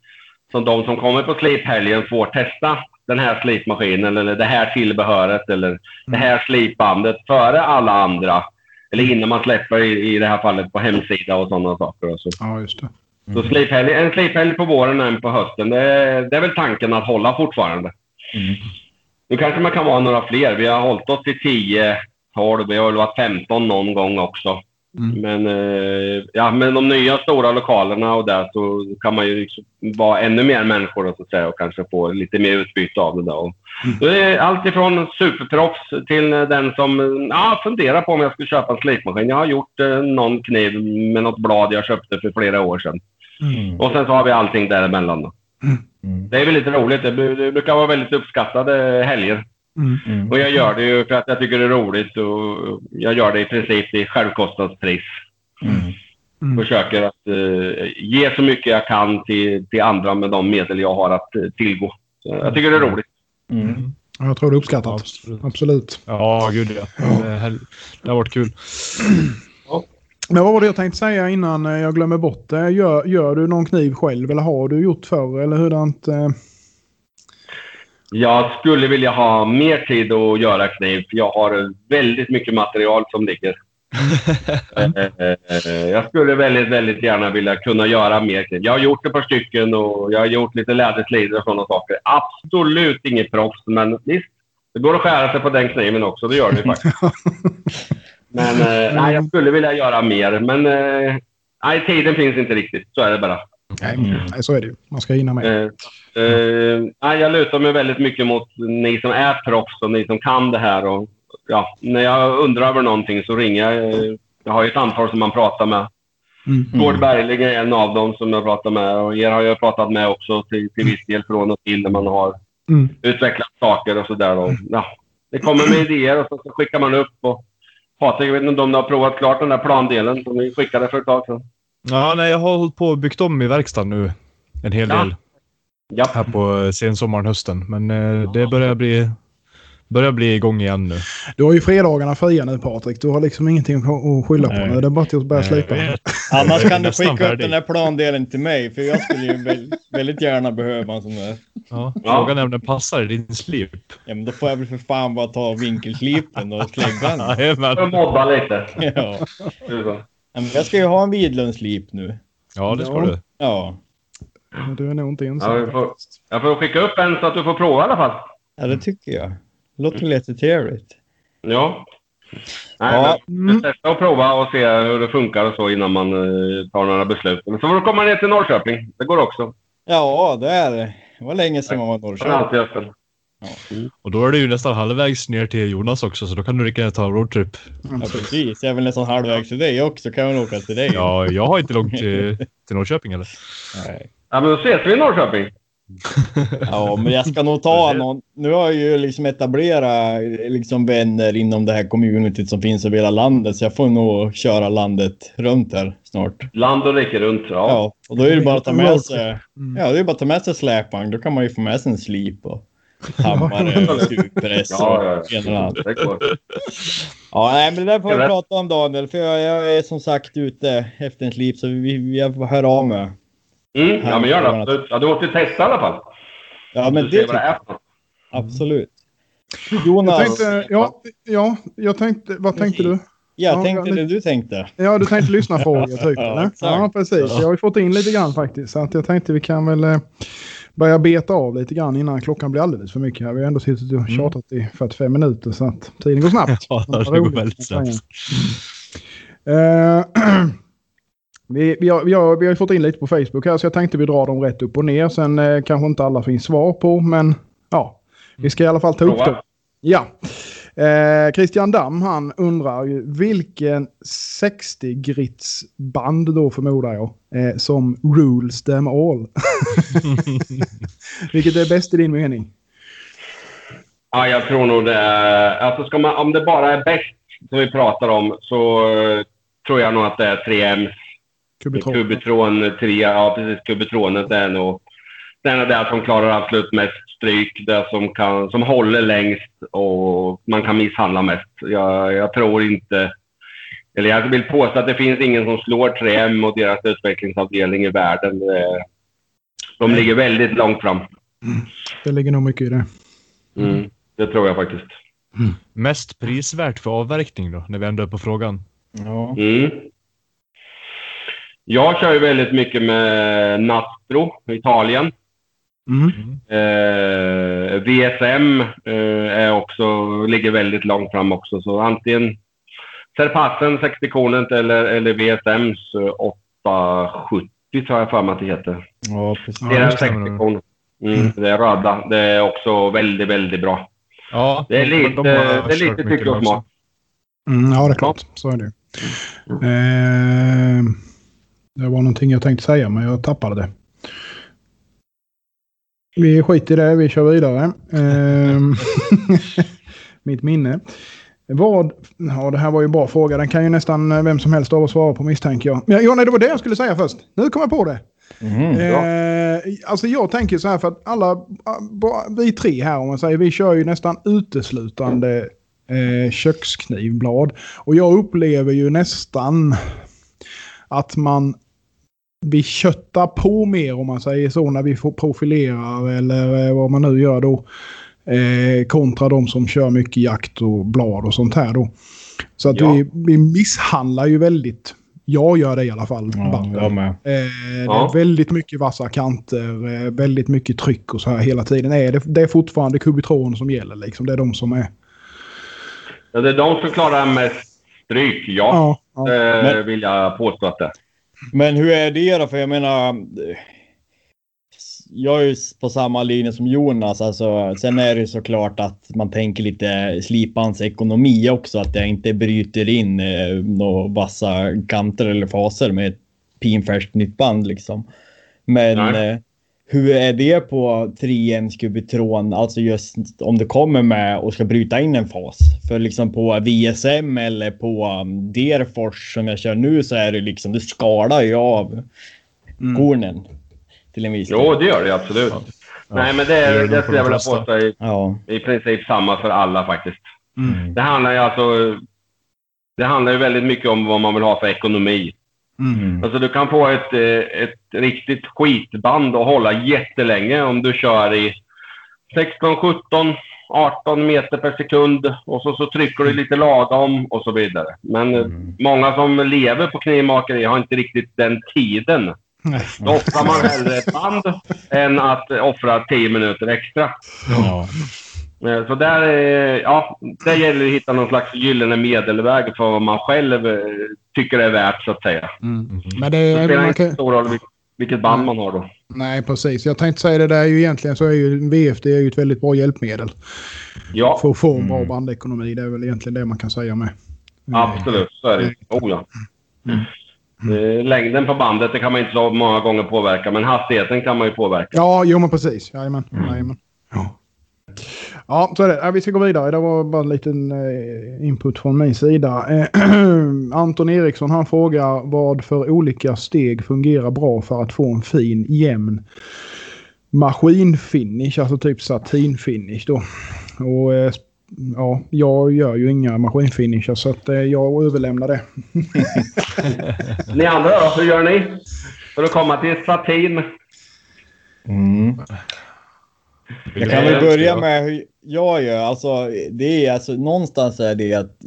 som de som kommer på sliphelgen får testa den här slipmaskinen eller det här tillbehöret eller det här slipbandet före alla andra. Eller innan man släpper i, i det här fallet på hemsida och sådana saker. Och så. Ja, just det. Så sliphelg, en sliphelg på våren och en på hösten. Det är, det är väl tanken att hålla fortfarande. Mm. Nu kanske man kan vara några fler. Vi har hållit oss till 10, 12, vi har väl varit 15 någon gång också. Mm. Men, eh, ja, men de nya stora lokalerna och där så kan man ju liksom vara ännu mer människor då, så att säga, och kanske få lite mer utbyte av det. Då. Och Det är allt ifrån superproffs till den som ja, funderar på om jag skulle köpa en slipmaskin. Jag har gjort eh, någon kniv med något blad jag köpte för flera år sedan. Mm. Och sen så har vi allting däremellan. Då. Mm. Det är väl lite roligt. Det bru- det brukar vara väldigt uppskattade helger. Mm. Mm. Och jag gör det ju för att jag tycker det är roligt och jag gör det i princip till självkostnadspris. Mm. Mm. Försöker att eh, ge så mycket jag kan till, till andra med de medel jag har att eh, tillgå. Så jag tycker det är roligt. Mm. Ja, Jag tror det är uppskattat. Absolut. Absolut. Ja, gud ja. Det, det har varit kul. Men vad var det jag tänkte säga innan eh, jag glömmer bort det? Gör, gör du någon kniv själv eller har du gjort förr eller hurdant? Eh? Jag skulle vilja ha mer tid att göra kniv. för Jag har väldigt mycket material som ligger. Eh, jag skulle väldigt, väldigt gärna vilja kunna göra mer kniv. Jag har gjort ett par stycken och jag har gjort lite läderslider och sådana saker. Absolut inget proffs, men visst. Det går att skära sig på den kniven också. Det gör det faktiskt. Men eh, nej, jag skulle vilja göra mer. Men eh, nej, tiden finns inte riktigt. Så är det bara. Nej, nej, så är det ju. Man ska hinna med. Eh, eh, nej, jag lutar mig väldigt mycket mot ni som är proffs och ni som kan det här. Och, ja, när jag undrar över någonting så ringer jag. eh, Jag har ju ett antal som man pratar med. Mm. Gård Bergling är en av dem som jag pratar med. Och er har jag pratat med också till, till viss del från och till när man har Mm. utvecklat saker och sådär. Ja, det kommer med idéer och så, så skickar man upp. Och, Patrik, jag vet inte om du har provat klart den där plandelen som vi skickade för ett tag sedan? Ja, nej, jag har hållit på och byggt om i verkstaden nu en hel Ja. del Ja. här på sensommaren, hösten. Men eh, det börjar bli, börjar bli igång igen nu. Du har ju fredagarna fria nu Patrik. Du har liksom ingenting att skylla på nu. Det är bara till att börja slipa. Annars kan du skicka upp den där plandelen till mig, för jag skulle ju väl, väldigt gärna behöva en sån där. Ja, frågan är om den passar i din slip. Ja, men då får jag väl för fan bara ta vinkelslipen och slägga den. Att mobba lite. Ja. Men jag ska ju ha en Widlundslip nu. Ja, det ska Ja. du. Ja. Men Du är nog inte Ja, ensam. får, jag får skicka upp en så att du får prova i alla fall. ja, det tycker jag. Låter lite trevligt. Ja. Nej, Ja. men testa och prova och se hur det funkar och så innan man eh, tar några beslut. Men så får du komma ner till Norrköping. Det går också. Ja, det är det. Det var länge sedan man var i Norrköping. alltid öppen. Och då är det ju nästan halvvägs ner till Jonas också, så då kan du lika gärna ta en roadtrip. Ja, precis. Jag är väl nästan halvvägs till dig också. Kan jag åka till dig? Ja, jag har inte långt till, till Norrköping eller? Nej. Ja, men då ses vi i Norrköping. Ja, men jag ska nog ta någon. Nu har jag ju liksom etablerat liksom vänner inom det här communityt som finns över hela landet. Så jag får nog köra landet runt här snart. Land och rike runt. Ja. Ja, och då är det bara att ta med sig. Mm. Ja, det är bara att ta med sig släpvagn. Då kan man ju få med sig en slip och hammare och skruvpress Ja, ja, och annan. Det går. Ja, nej, men det där får vi prata om Daniel. För jag, jag är som sagt ute efter en slip så vi, vi, jag får höra av mig. Mm, ja, men gör det. absolut. Ja, du måste ju testa i alla fall. Ja, men Du det det jag absolut. Jag Jonas, tänkte, ja, ja, jag tänkte, vad tänkte du? jag Ja, tänkte men- det du tänkte. Ja, du tänkte lyssna frågor typ Ja, eller? exakt. Ja, precis. Jag har ju fått in lite grann faktiskt. Så att jag tänkte vi kan väl eh, börja beta av lite grann innan klockan blir alldeles för mycket här. Vi har ändå suttit och tjatat i 45 minuter så att tiden går snabbt. Ja, det går väldigt snabbt. Vi, vi, har, vi, har, vi har fått in lite på Facebook här så jag tänkte vi drar dem rätt upp och ner. Sen eh, kanske inte alla finns svar på men ja, vi ska i alla fall ta upp dem. Ja. Eh, Christian Damm han undrar ju vilken 60 grits band då förmodar jag eh, som rules them all. Vilket är bäst i din mening? Ja, jag tror nog det är... Alltså man, om det bara är bäst som vi pratar om så eh, tror jag nog att det är 3M. Kubitron. Kubitron 3. Ja, precis. Kubitronet är nog det, är det som klarar absolut mest stryk. Det som, kan, som håller längst och man kan misshandla mest. Jag, jag tror inte... Eller jag vill påstå att det finns ingen som slår 3M och deras utvecklingsavdelning i världen. De ligger väldigt långt fram. Det ligger nog mycket i det. Mm, det tror jag faktiskt. Mest prisvärt för avverkning då, när vi ändå är på frågan? Ja. Mm. Jag kör ju väldigt mycket med Nastro, Italien. Mm. Eh, VSM eh, är också, ligger väldigt långt fram också. Så antingen Serpassen 60 kornet eller, eller VSMs eh, 870 tror jag för mig att det heter. ja, precis. Det är det den stämmer 60 nog. kornet. Mm, det är röda. Det är också väldigt, väldigt bra. Ja, Det är lite, de har det är lite tycke och smak. Mm, ja, det är klart. Så är det. Eh, det var någonting jag tänkte säga, men jag tappade det. Vi skiter i det, vi kör vidare. Eh, mitt minne. Vad, ja det här var ju en bra fråga. Den kan ju nästan vem som helst av oss svara på misstänker jag. Ja, ja, nej, det var det jag skulle säga först. Nu kom jag på det. Mhm. Eh, alltså jag tänker så här för att alla, bara vi tre här om man säger, vi kör ju nästan uteslutande eh, köksknivblad. Och jag upplever ju nästan att man, vi köttar på mer om man säger så när vi får profilerar eller eh, vad man nu gör då. Eh, kontra de som kör mycket jakt och blad och sånt här då. Så att Ja. vi, vi misshandlar ju väldigt. Jag gör det i alla fall. Ja, jag med. Eh, Det Ja. är väldigt mycket vassa kanter, eh, väldigt mycket tryck och så här hela tiden. Är det, det är fortfarande kubitron som gäller liksom. Det är de som är... Ja, det är de som klarar mest stryk, ja. Ja, ja. Eh, Men- vill jag påstå att det. Men hur är det då? För jag menar, jag är ju på samma linje som Jonas. Alltså, sen är det ju såklart att man tänker lite slipans ekonomi också. Att jag inte bryter in eh, några vassa kanter eller faser med ett pinfärskt nytt band liksom. Men eh, hur är det på 3 Scubitron? Alltså just om det kommer med och ska bryta in en fas. För liksom på VSM eller på um, Derfors som jag kör nu så är det liksom, det skalar ju av mm. kornen. Till en viss Jo, det gör det absolut. Ja. Nej, men det, är, det skulle jag vilja påstå är ja. i princip samma för alla faktiskt. Mm. Det handlar ju alltså... Det handlar ju väldigt mycket om vad man vill ha för ekonomi. Mm. Alltså du kan få ett, eh, ett riktigt skitband och hålla jättelänge om du kör i 16, 17, 18 meter per sekund och så, så trycker du lite lagom och så vidare. Men eh, mm. många som lever på knivmakeri har inte riktigt den tiden. Då offrar man hellre ett band än att offra 10 minuter extra. Ja. Eh, så där, ja, där gäller det att hitta någon slags gyllene medelväg för vad man själv eh, tycker är värt, så att säga. Mm. Men det, det spelar inte kan... stor roll vilket band man har då. Nej, precis. Jag tänkte säga det där är ju egentligen så är ju VFD är ju ett väldigt bra hjälpmedel. Ja. För att få en bra mm. bandekonomi. Det är väl egentligen det man kan säga med. Absolut, så är det. Oh ja. Mm. Mm. Längden på bandet det kan man inte så många gånger påverka, men hastigheten kan man ju påverka. Ja, jo men precis. Jajamän. Mm. Jajamän. Ja. Ja, så är det. Vi ska gå vidare. Det var bara en liten eh, input från min sida. Anton Eriksson han frågar vad för olika steg fungerar bra för att få en fin jämn maskinfinish, alltså typ satinfinish då. Och eh, ja, jag gör ju inga maskinfinishar så att eh, jag överlämnar det. ni andra då? Hur gör ni? För att komma till satin? Mm. Jag kan väl börja med hur jag gör. Alltså, det är alltså någonstans är det att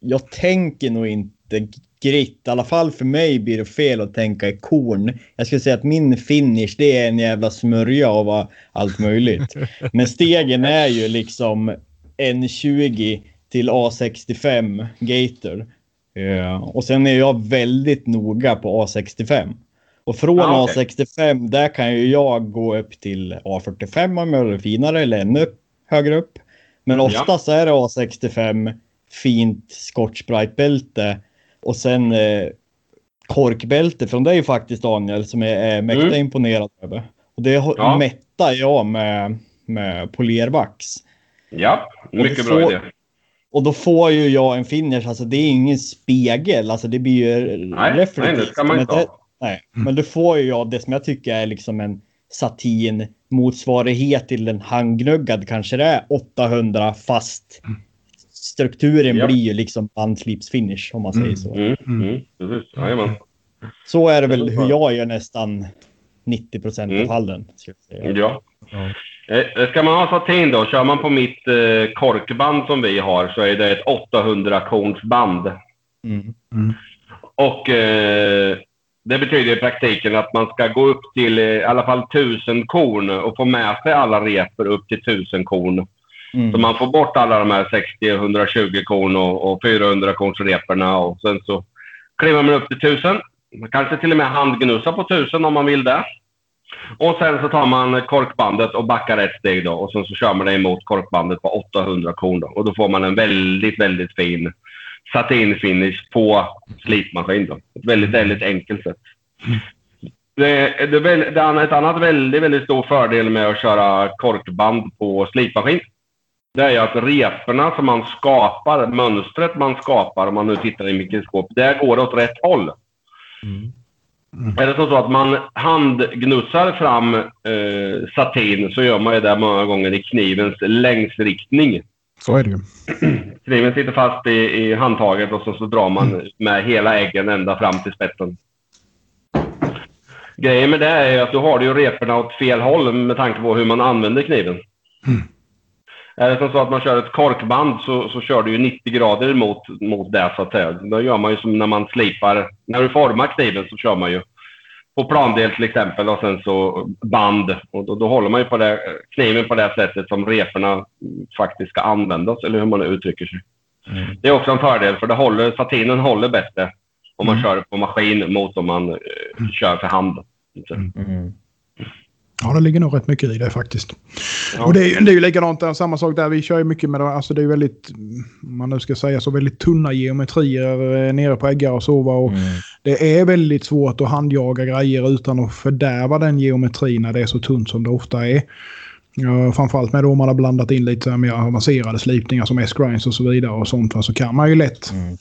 jag tänker nog inte grit. I alla fall för mig blir det fel att tänka i korn. Jag skulle säga att min finish det är en jävla smörja av allt möjligt. Men stegen är ju liksom N20 till A65 Gator. Uh, och sen är jag väldigt noga på A65. Och från ah, okay. A65 där kan ju jag gå upp till A45 om jag vill finare eller ännu högre upp. Men oftast ja. är det A65 fint Scotch Bright bälte och sen eh, korkbälte från dig faktiskt Daniel som jag är mäkta mm. imponerad över. Och det ja. mättar jag med, med polervax. Ja, mycket bra idé. Och då får ju jag en finish, alltså det är ingen spegel, alltså det blir ju Nej, nej det ska man inte ha. Nej, mm. men då får ju jag det som jag tycker är liksom en satin motsvarighet till en handgnuggad kanske det är 800 fast mm. strukturen ja. blir ju liksom bandslipsfinish om man säger mm. så. Mm. Mm. Mm. Så är det väl hur jag gör nästan 90 procent av fallen. Ja. Eh, ska man ha satin då, kör man på mitt eh, korkband som vi har så är det ett 800 kornsband. Mm. Mm. Och eh, det betyder i praktiken att man ska gå upp till eh, i alla fall 1000 korn och få med sig alla repor upp till 1000 korn. Mm. Så man får bort alla de här 60, 120 korn och, och 400 kornsreporna och sen så kliver man upp till 1000. Man kanske till och med handgnussar på 1000 om man vill det. Och sen så tar man korkbandet och backar ett steg då och sen så kör man det emot korkbandet på 800 korn då. Och då får man en väldigt, väldigt fin satinfinish på slipmaskin. Då. Ett väldigt, väldigt enkelt sätt. Det, det, det ett annat väldigt, väldigt stor fördel med att köra korkband på slipmaskin. Det är att reporna som man skapar, mönstret man skapar om man nu tittar i mikroskop, det går åt rätt håll. Mm. Mm. Är det så att man handgnussar fram eh, satin så gör man det många gånger i knivens längsriktning. Så är det ju. Kniven sitter fast i, i handtaget och så, så drar man mm. med hela äggen ända fram till spetsen. Grejen med det är att du har ju reporna åt fel håll med tanke på hur man använder kniven. Mm. Är det som så att man kör ett korkband så, så kör du ju 90 grader mot, mot det så att säga. Då gör man ju som när man slipar. När du formar kniven så kör man ju på plandel till exempel och sen så band. Och då, då håller man ju på det, kniven på det sättet som reporna faktiskt ska användas, eller hur man uttrycker sig. Mm. Det är också en fördel, för det håller, satinen håller bättre om man mm. kör på maskin mot om man uh, kör för hand. Mm. mm. Ja, det ligger nog rätt mycket i det faktiskt. Ja. Och det är, det är ju likadant där, samma sak där. Vi kör ju mycket med det. Alltså det är väldigt, man nu ska säga så, väldigt tunna geometrier eh, nere på äggar och sova. Och mm. Det är väldigt svårt att handjaga grejer utan att fördärva den geometrin när det är så tunt som det ofta är. Ja, framförallt med då man har blandat in lite mer avancerade slipningar som S-grinds och så vidare och sånt. va, Så kan man ju lätt Mm.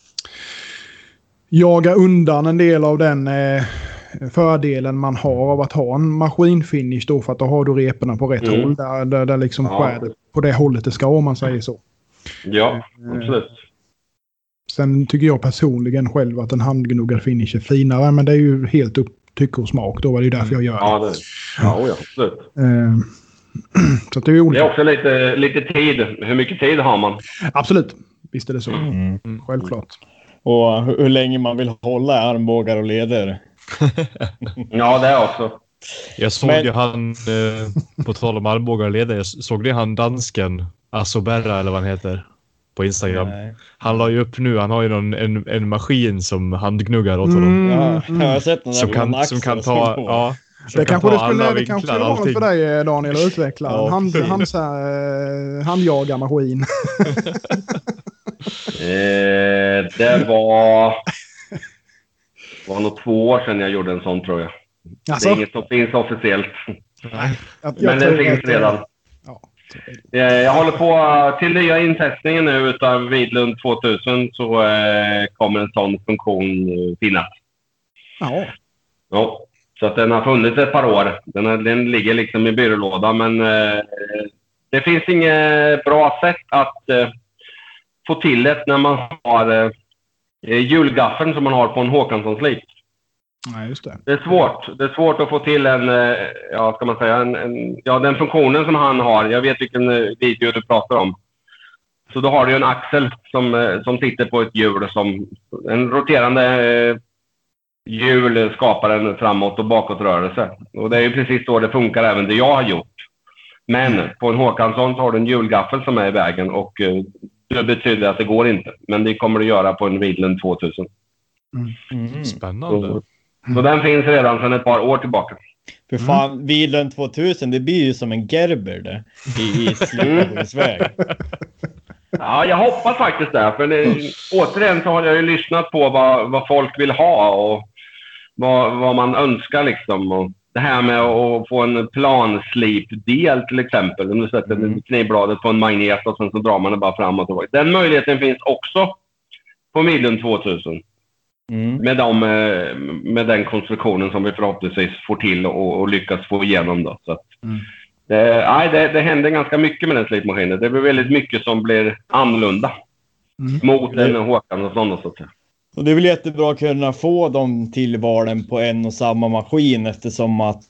jaga undan en del av den eh, fördelen man har av att ha en maskinfinish då för att då har du reporna på rätt Mm. håll. Där, där, där liksom Ja. skär det på det hållet det ska om man säger så. Ja, absolut. Sen tycker jag personligen själv att en handgnuggad finish är finare men det är ju helt upp tycke och smak. Då är det ju därför jag gör det. Ja, det, ja, oh ja absolut. Eh, så det är ju Det är också lite, lite tid. Hur mycket tid har man? Absolut. Visst är det så. Mm. Självklart. Och hur, hur länge man vill hålla armbågar och leder. Ja, det också. Jag såg Men- ju han, eh, på tal om armbågar och leder, jag såg det han dansken, Asoberra eller vad han heter, på Instagram. Nej. Han la ju upp nu, han har ju någon, en, en maskin som handgnuggar åt honom. Mm, Ja, mm. jag har sett den där Som kan, som kan ta, ja. som Det kan kanske, det, ta skulle, alla det kanske skulle vara något för dig eh, Daniel att utveckla. Ja, hand, hand, så här, eh, handjagarmaskin. Eh, det var... Det var nog två år sedan jag gjorde en sån, tror jag. Det Alltså, är inget som finns officiellt. att jag Men det finns redan. Eh, Jag håller på till nya intestningen nu utav Vidlund 2000 så eh, kommer en sån funktion eh, finnas. ja. Ja, så att den har funnits ett par år. Den, har, den ligger liksom i byrålådan, men det finns inget bra sätt att få till det när man har hjulgaffeln som man har på en Håkansson-slip. Nej, just det. Det är svårt. Det är svårt att få till en, eh, ja, ska man säga, en, en, ja, den funktionen som han har. Jag vet vilken eh, video du pratar om. Så då har du en axel som, eh, som sitter på ett hjul som en roterande hjul skapar en framåt och bakåtrörelse. Och det är ju precis så det funkar även det jag har gjort. Men på en Håkansson så har du en hjulgaffel som är i vägen och det betyder att det går inte. Men det kommer du göra på en Widlund 2000. Mm. Spännande. Så, så den finns redan sedan ett par år tillbaka. För fan, bilen 2000, det blir ju som en Gerber det. I, i slipabonsväg. Ja, jag hoppas faktiskt det. För det, återigen så har jag ju lyssnat på vad, vad folk vill ha och vad, vad man önskar. Liksom. Och det här med att få en planslipdel till exempel. Om du sätter Mm. knivbladet på en magnet och sen så drar man det bara fram och tillbaka. Den möjligheten finns också på Midlund 2000. Mm. Med, de, eh, med den konstruktionen som vi förhoppningsvis får till och, och lyckas få igenom. Då. Så att, Mm. det, nej, det, det händer ganska mycket med den slipmaskinen. Det blir väldigt mycket som blir annorlunda Mm. mot en Håkan och sådana så att säga. Och det är väl jättebra att kunna få de tillvalen på en och samma maskin eftersom att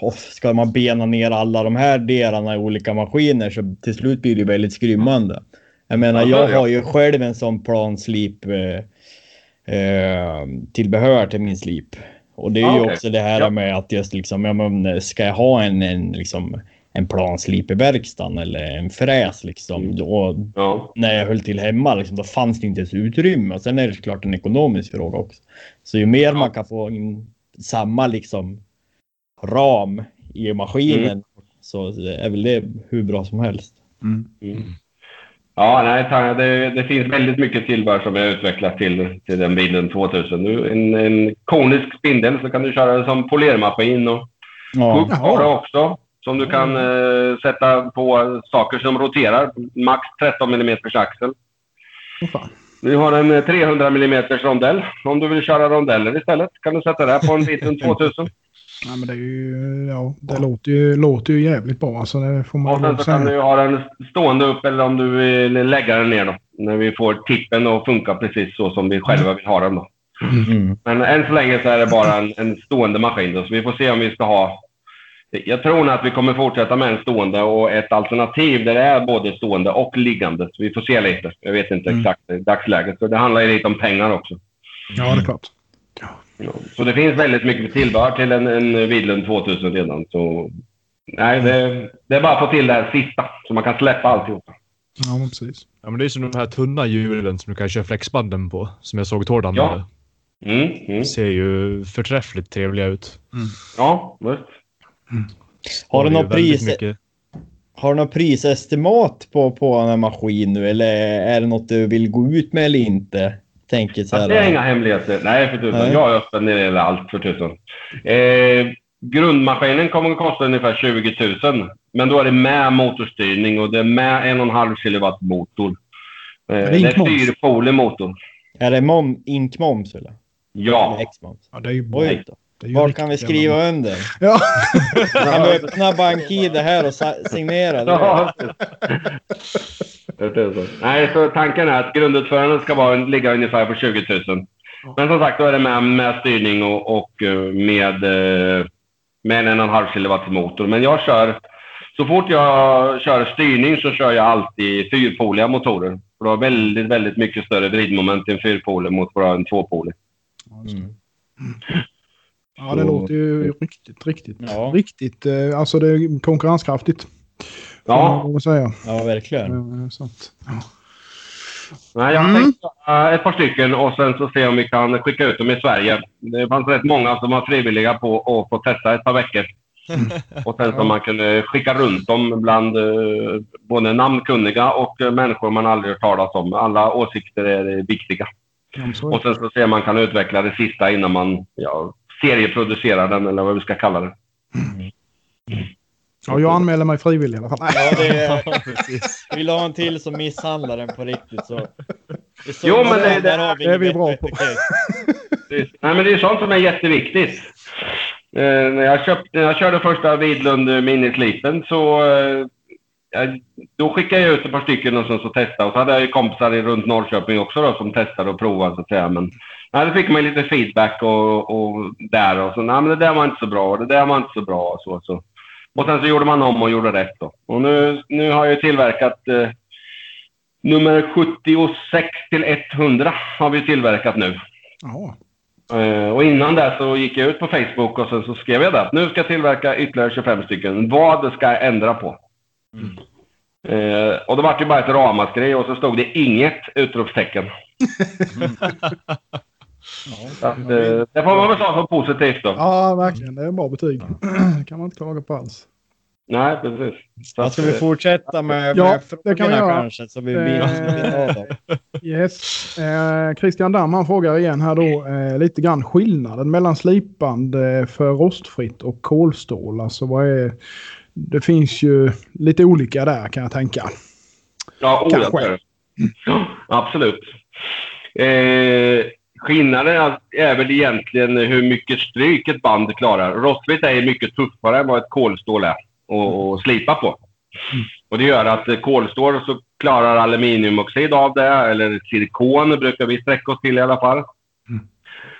och ska man bena ner alla de här delarna i olika maskiner så till slut blir det väldigt skrymmande. Jag menar, Ja, jag ja. har ju själv en sån planslip eh, tillbehör till min slip. Och det är Ja, ju okej. också det här Ja. med att just liksom, ja, men, ska jag ha en, en, liksom, en planslip i verkstaden eller en fräs liksom. Mm. Då, Ja. när jag höll till hemma, liksom, då fanns det inte ens utrymme. Och sen är det såklart en ekonomisk fråga också. Så ju mer Ja. man kan få in samma liksom ram i maskinen Mm. så är väl det hur bra som helst. Mm. Mm. Ja, nej, det, det finns väldigt mycket tillbehör som jag utvecklat till, till den bilen 2000. Nu, en, en konisk spindel så kan du köra det som polermaskin och Ja, har du också. Som du kan eh, sätta på saker som roterar. Max 13 mm axel. Fan. Vi har en eh, 300 mm rondell. Om du vill köra rondeller istället kan du sätta det på en liten 2000. Nej, men det är ju... Ja, det låter ju, låter ju jävligt bra. Alltså, det får man Och sen så kan du ha den stående upp eller om du vill lägga den ner då. När vi får tippen att funka precis så som vi själva vill ha den då. mm. Men än så länge så är det bara en, en stående maskin då. Så vi får se om vi ska ha... Jag tror nog att vi kommer fortsätta med en stående och ett alternativ där det är både stående och liggande. Så vi får se lite. Jag vet inte Mm. exakt i dagsläget. Så det handlar ju lite om pengar också. Ja, det är klart. Ja. Så det finns väldigt mycket tillbehör till en, en Widlund 2000 redan. Så nej, det, det är bara att få till det här sista så man kan släppa alltihop. Ja, men precis. Ja, men det är som de här tunna hjulen som du kan köra flexbanden på. Som jag såg Tord Ja. använda. Mm, mm. Ser ju förträffligt trevliga ut. Ja, visst. Har du något pris? mycket- Har du något prisestimat på, på den här maskinen nu eller är det något du vill gå ut med eller inte? Tänker så här. det är inga hemligheter. Nej, för tusan. Nej. Jag är öppen när det gäller allt, för tusan. Eh, grundmaskinen kommer att kosta ungefär 20 000. Men då är det med motorstyrning och det är med en och en halv kilowatt motor. Eh, det det är fyrpolig motor. Är det mom, inkmoms eller? Ja. Eller? Ja, det är ju bra. Är Var kan vi skriva bra. under? Ja. Kan du öppna BankID här och signera? det? Ja. Nej, så tanken är att grundutförandet ska vara, ligga ungefär på 20 000. Men som sagt, då är det med, med styrning och, och eh, med, eh, med en och en halv kilowatt motor. Men jag kör, så fort jag kör styrning så kör jag alltid fyrpoliga motorer. För du har väldigt, väldigt mycket större vridmoment i en fyrpolig mot bara en tvåpolig. Mm. Ja, det Så- låter ju riktigt, riktigt, Ja. riktigt. eh, Alltså det är konkurrenskraftigt. Ja, man säga. Ja, verkligen. Eh, Så att, ja. Nej, jag har Mm. tänkt uh, ett par stycken och sen så se om vi kan skicka ut dem i Sverige. Det fanns rätt många som var frivilliga på att få testa ett par veckor. Och sen så man kunde skicka runt dem bland uh, både namnkunniga och uh, människor man aldrig hört talas om. Alla åsikter är viktiga. Är Och sen så ser om man kan utveckla det sista innan man ja, serieproducerar den eller vad vi ska kalla det. Ja, jag anmäler mig frivillig i alla fall. Ja, det är, vill du ha en till som misshandlar den på riktigt så... det så Jo, men det- där har vi det är vi bra på. Nej, men det är sånt som är jätteviktigt. Eh, när, jag köpte, när jag körde första Vidlund minislipen så eh, jag, då skickade jag ut ett par stycken och sen så testade. Och så hade jag ju kompisar i- runt Norrköping också då, som testade och provade så att säga. Men nej, då fick man lite feedback och, och där och så. Nej, men det där var inte så bra det där var inte så bra och så. så. Och sen så gjorde man om och gjorde rätt då. Och nu, nu har jag tillverkat eh, nummer 76 till 100 har vi tillverkat nu. Ja. Eh, och innan det så gick jag ut på Facebook och sen så skrev jag det att nu ska jag tillverka ytterligare 25 stycken. Vad ska jag ändra på? Eh, och då var det ju bara ett ramaskri och så stod det inget utropstecken. Så att, eh, det får man väl ta som positivt då. ja, verkligen. Det är bra betyg. Det kan man inte klaga på alls. Nej, precis. Så Ja, ska vi eh, fortsätta med, Ja, med det kan vi göra. kanske? Så vi Eh. Yes. Eh, Christian Damm han frågar igen här då eh, lite grann skillnaden mellan slipband för rostfritt och kolstål. Alltså vad är... Det finns ju lite olika där kan jag tänka. Ja, Kanske. Kanske. Ja, absolut. Eh, skillnaden är- väl egentligen hur mycket stryk ett band klarar. Rostfritt är mycket tuffare än vad ett kolstål är att att slipa på. Och det gör att eh, kolstål så klarar aluminiumoxid av det, eller silikon brukar vi sträcka oss till i alla fall.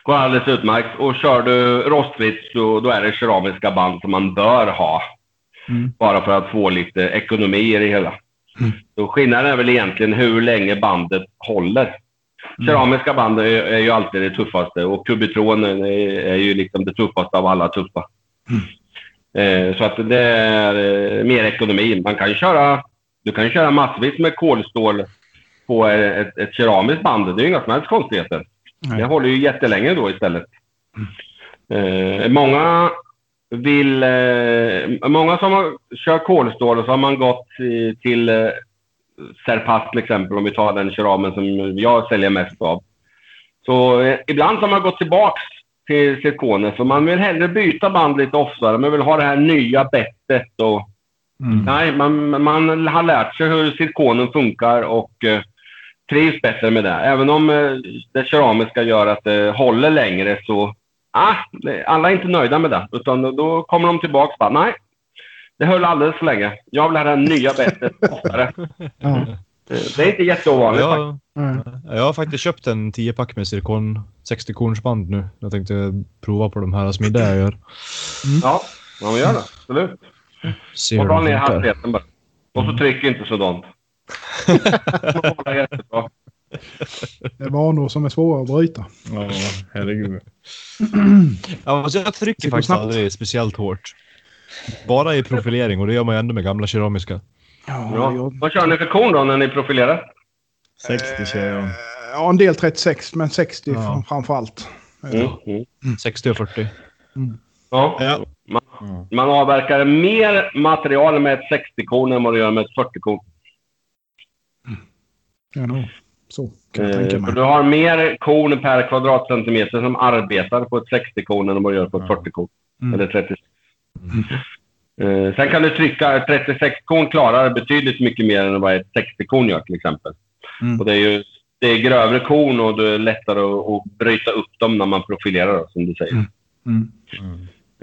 Går alldeles utmärkt. Och kör du rostfritt så då är det keramiska band som man bör ha. Mm. Bara för att få lite ekonomi i det hela. Så skillnaden är väl egentligen hur länge bandet håller. Keramiska band är, är ju alltid det tuffaste och kubitron är, är ju liksom det tuffaste av alla tuffa. Eh, så att det är eh, mer ekonomi. Man kan köra, du kan köra massvis med kolstål på ett, ett keramiskt band. Det är ju inga som helst konstigheter. Nej. Det håller ju jättelänge då istället. Eh, många vill... Många som har, kör kolstål och så har man gått till Serpass till exempel, om vi tar den keramen som jag säljer mest av. Så eh, ibland har man gått tillbaks till zirkoner för man vill hellre byta band lite oftare. Man vill ha det här nya bettet och... Mm. Nej, man, man har lärt sig hur zirkonen funkar och eh, trivs bättre med det. Även om eh, det keramiska gör att det håller längre så... Ah, alla är inte nöjda med det. Utan då- då kommer de tillbaka och bara, nej. Det höll alldeles för länge. Jag vill ha det här nya bettet oftare. Ja. Eh, Det är inte jätteovanligt. Jag, Nej. jag har faktiskt köpt en 10-pack med silikon 60-kornsband nu. Jag tänkte prova på de här smidda jag gör. Ja, ja men gör det. Absolut. Se Och dra ner hastigheten bara. Och så tryck inte sådant. Det var jättebra. Det är vanor som är svåra att bryta. Ja, herregud. Ja, jag trycker faktiskt aldrig speciellt hårt. Bara i profilering och det gör man ju ändå med gamla keramiska. Ja, Vad kör ni för kon då när ni profilerar? 60 kör jag. ja, en del 36, men 60 Ja. fram- framför allt. Mm. Mm. 60 och 40. Ja. Ja. Man, man avverkar mer material med ett 60-korn än vad du gör med ett 40-korn. Ja, nog. Så kan jag Eh, tänka mig. du har mer korn per kvadratcentimeter som arbetar på ett 60-korn än vad du gör på ett 40-korn. Mm. Eller 36. Eh, sen kan du trycka... 36-korn klarar betydligt mycket mer än vad ett 60-korn gör till exempel. Mm. Och det är ju det är grövre korn och det är lättare att, att bryta upp dem när man profilerar som du säger. Mm.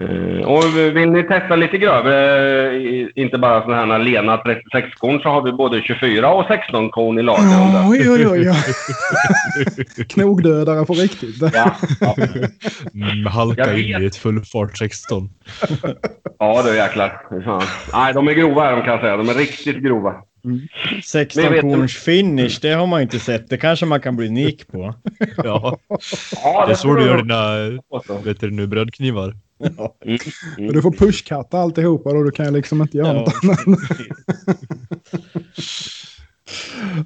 Eh, och vill ni testa lite grövre, eh, inte bara sådana här lena 36-korn, så har vi både 24 och 16-korn i lager. Oj, oj, oj. oj. Knogdödare på riktigt. Ja, ja. Mm, halka Jag in vet. i ett fullfart 16. ja du jäklar. Fan. Nej, de är grova de kan jag säga. De är riktigt grova. 16 Men vet du- korns finish, det har man inte sett. Det kanske man kan bli unik på. Ja, Ja, det är så du gör dina vet du, nu, brödknivar. Mm. Men Du får pushkatta alltihopa då. Du kan ju liksom inte göra Ja, något annat.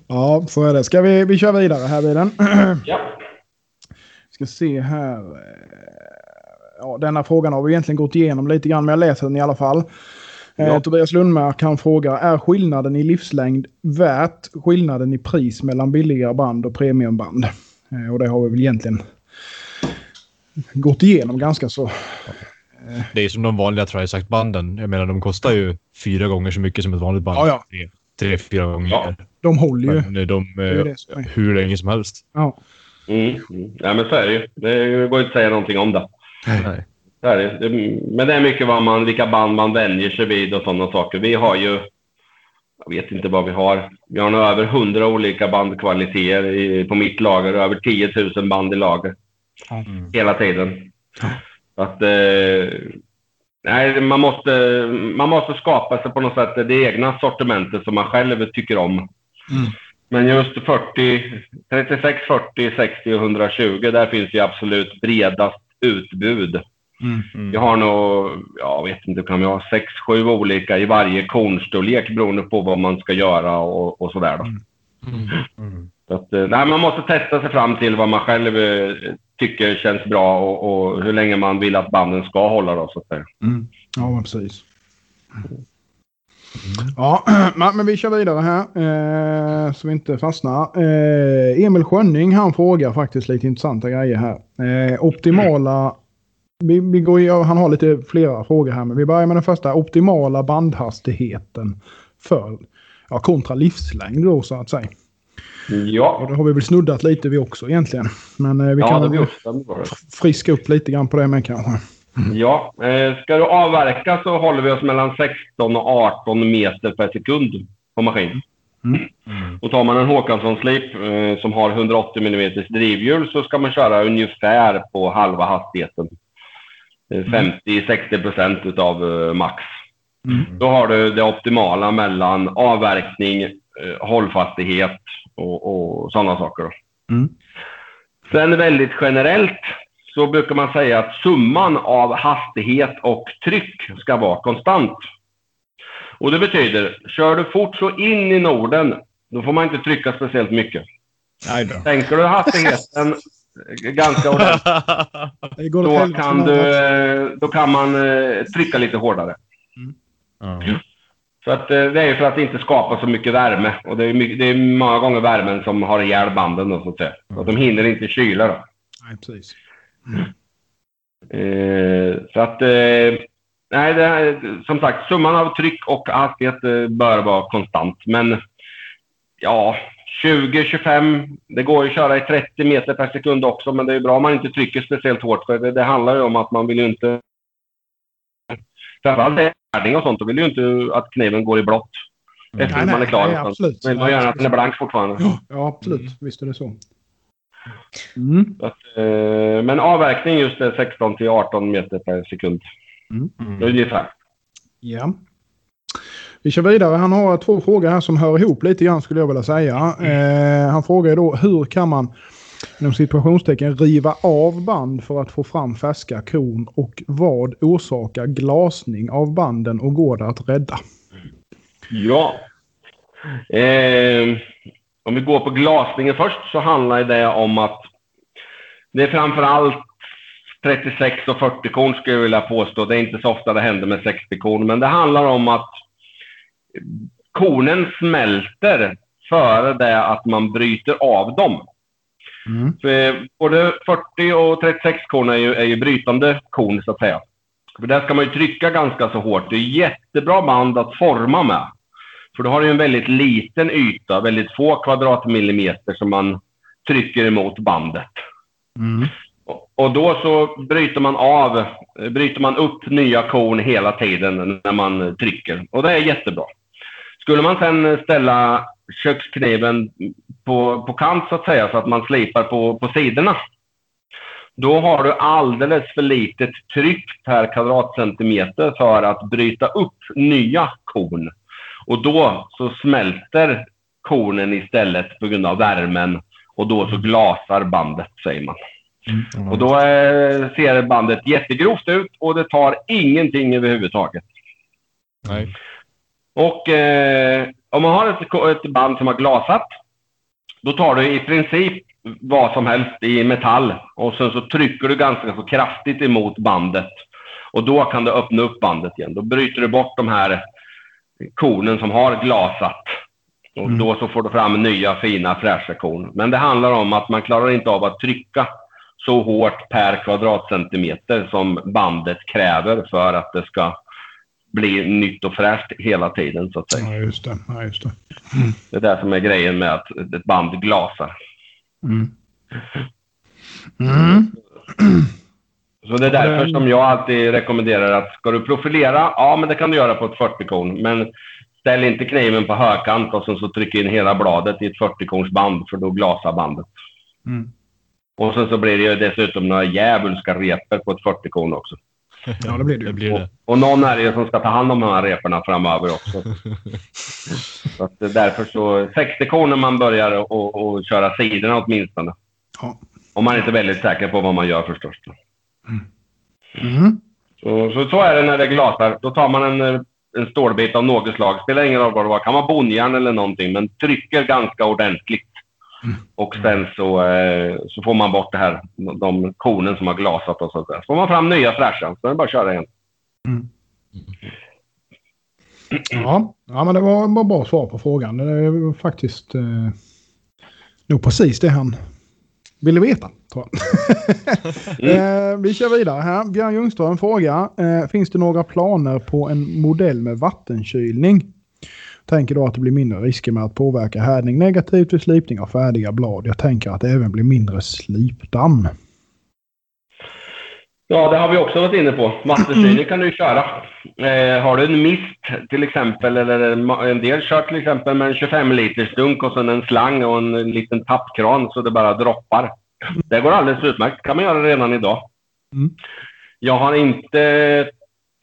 Ja, så är det. Ska vi, vi kör vidare här bilen. Ja. Ska se här. Ja, denna frågan har vi egentligen gått igenom lite grann, men jag läser den i alla fall. Eh, Ja. Tobias Lundmark han frågar, är skillnaden i livslängd värt skillnaden i pris mellan billigare band och premiumband? Eh, och det har vi väl egentligen gått igenom ganska så. Det är som de vanliga Trisact-banden. Jag menar, de kostar ju fyra gånger så mycket som ett vanligt band. Ja, ja. Tre, tre fyra gånger Ja. De håller ju. Men de det som är. hur länge som helst. Ja. Mm. Mm. Ja, men så är det ju. Det går inte att säga någonting om det. Nej. Så är det. det. Men det är mycket vad man, vilka band man vänjer sig vid och sådana saker. Vi har ju... Jag vet inte vad vi har. Vi har nog över 100 olika bandkvaliteter i, på mitt lager. Över 10 000 band i lager. Ja. Hela tiden. Att... Eh, nej, man måste, man måste skapa sig på något sätt det egna sortimentet som man själv tycker om. Mm. Men just 40, 36, 40, 60 och 120, där finns ju absolut bredast utbud. Mm. Vi har nog, jag vet inte, kan vi ha sex, sju olika i varje kornstorlek beroende på vad man ska göra och, och sådär. Då. Mm. Så att, eh, nej, man måste testa sig fram till vad man själv eh, tycker känns bra och, och hur länge man vill att banden ska hålla. Då, så att säga. Mm. Ja, men Mm. Ja, men vi kör vidare här eh, så vi inte fastnar. Eh, Emil Schönning han frågar faktiskt lite intressanta grejer här. Eh, optimala... Vi, vi går, han har lite flera frågor här, men vi börjar med den första. Optimala bandhastigheten för ja, kontra livslängd då så att säga. Och Ja, det har vi väl snuddat lite vi också egentligen. Men eh, vi ja kan bra. friska upp lite grann på det med kanske. Ja, eh, ska du avverka så håller vi oss mellan 16 och 18 meter per sekund på maskin. Mm. Och tar man en Håkansson-slip eh, som har 180 mm drivhjul så ska man köra ungefär på halva hastigheten. Eh, 50-60 procent utav eh, max. Mm. Då har du det optimala mellan avverkning, eh, hållfastighet och, och sådana saker. Mm. Sen väldigt generellt så brukar man säga att summan av hastighet och tryck ska vara konstant. Och det betyder, kör du fort så in i Norden, då får man inte trycka speciellt mycket. Sänker du hastigheten ganska ordentligt, då kan, du, eh, då kan man eh, trycka lite hårdare. Ja. Så att, eh, det är ju för att inte skapa så mycket värme. Och det är, mycket, det är många gånger värmen som har ihjäl banden då, så att säga. Så att de hinner inte kyla då. Nej, precis. Eh, så att, eh, nej, det som sagt, summan av tryck och hastighet eh, bör vara konstant. Men ja, 20-25, det går ju att köra i 30 meter per sekund också, men det är bra om man inte trycker speciellt hårt. För det, det handlar ju om att man vill ju inte... Framförallt färdning och sånt, då vill ju inte att kniven går i blått. Efter Nej, att man är klar. nej, absolut. Vill man gärna att den är blank fortfarande. Ja, ja, absolut. Visst är det så. Mm. Så att, eh, men avverkning just är 16 till 18 meter per sekund. Mm. Ungefär. Ja. Vi kör vidare. Han har två frågor här som hör ihop lite grann skulle jag vilja säga. Eh, han frågar då hur kan man inom situationstecken riva av band för att få fram färska korn och vad orsakar glasning av banden och går det att rädda? Ja. Eh, om vi går på glasningen först så handlar det om att det är framförallt 36 och 40 korn skulle jag vilja påstå. Det är inte så ofta det händer med 60 korn, men det handlar om att kornen smälter före det att man bryter av dem. Mm. För både 40 och 36 korn är ju, är ju brytande korn, så att säga. För där ska man ju trycka ganska så hårt. Det är jättebra band att forma med. För då har du en väldigt liten yta, väldigt få kvadratmillimeter som man trycker emot bandet. Mm. Och- då så bryter man av, eh, bryter man upp nya korn hela tiden när man trycker. Och det är jättebra. Skulle man sen ställa kökskniven på, på kant så att säga, så att man slipar på, på sidorna. Då har du alldeles för litet tryck per kvadratcentimeter för att bryta upp nya korn. Och då så smälter kornen istället på grund av värmen och då så glasar bandet, säger man. Och då eh, ser bandet jättegrovt ut och det tar ingenting överhuvudtaget. Nej. Och eh, om man har ett, ett band som har glasat, då tar du i princip vad som helst i metall och sen så trycker du ganska så kraftigt emot bandet. Och då kan du öppna upp bandet igen. Då bryter du bort de här kornen som har glasat. Och då så får du fram nya fina fräscha korn. Men det handlar om att man klarar inte av att trycka så hårt per kvadratcentimeter som bandet kräver för att det ska bli nytt och fräscht hela tiden så att säga. Ja, just det. Ja, just det. Det är det som är grejen med att ett band glasar. Mm. Mm. Så det är därför som jag alltid rekommenderar att ska du profilera, ja men det kan du göra på ett 40-korn. Men ställ inte kniven på högkant och sen så tryck in hela bladet i ett 40-kornsband för då glasar bandet. Mm. Och sen så blir det ju dessutom några djävulska repor på ett 40-korn också. Ja, det blir det Det blir Och, det. och någon är det som ska ta hand om de här reporna framöver också. så att det är därför så 60-korn när man börjar och, och köra sidorna åtminstone. Ja. Om man inte är väldigt säker på vad man gör förstås. Mm. Så, så, så är det när det glasar. Då tar man en, en stålbit av något slag. Spelar ingen roll vad det var. kan vara bondjärn eller någonting. Men trycker ganska ordentligt. Och sen så, eh, så får man bort det här, de kornen som har glasat och sånt där. Så får man fram nya fräscha. Så är det bara att köra igen. Ja. ja, men det var bara bra svar på frågan. Det är faktiskt eh, nog precis det han ville veta. Tror jag. eh, vi kör vidare här. Björn Ljungström frågar. Eh, finns det några planer på en modell med vattenkylning? Tänker då att det blir mindre risker med att påverka härdning negativt vid slipning av färdiga blad. Jag tänker att det även blir mindre slipdamm. Ja, det har vi också varit inne på. Vattenstyrning kan du köra. Eh, har du en mist till exempel, eller en en del kör till exempel med en 25 liters dunk och sen en slang och en liten tappkran så det bara droppar. Det går alldeles utmärkt. kan man göra redan idag. Mm. Jag har inte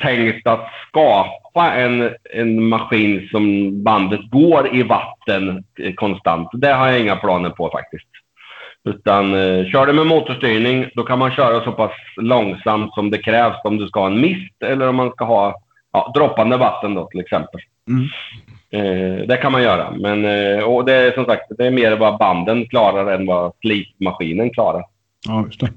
tänkt att skapa en, en maskin som bandet går i vatten eh, konstant. Det har jag inga planer på faktiskt. Utan eh, kör det med motorstyrning, då kan man köra så pass långsamt som det krävs om du ska ha en mist eller om man ska ha ja, droppande vatten då till exempel. Mm. Eh, det kan man göra. Men eh, och det är som sagt, det är mer vad banden klarar än vad slipmaskinen klarar. Ja, just det.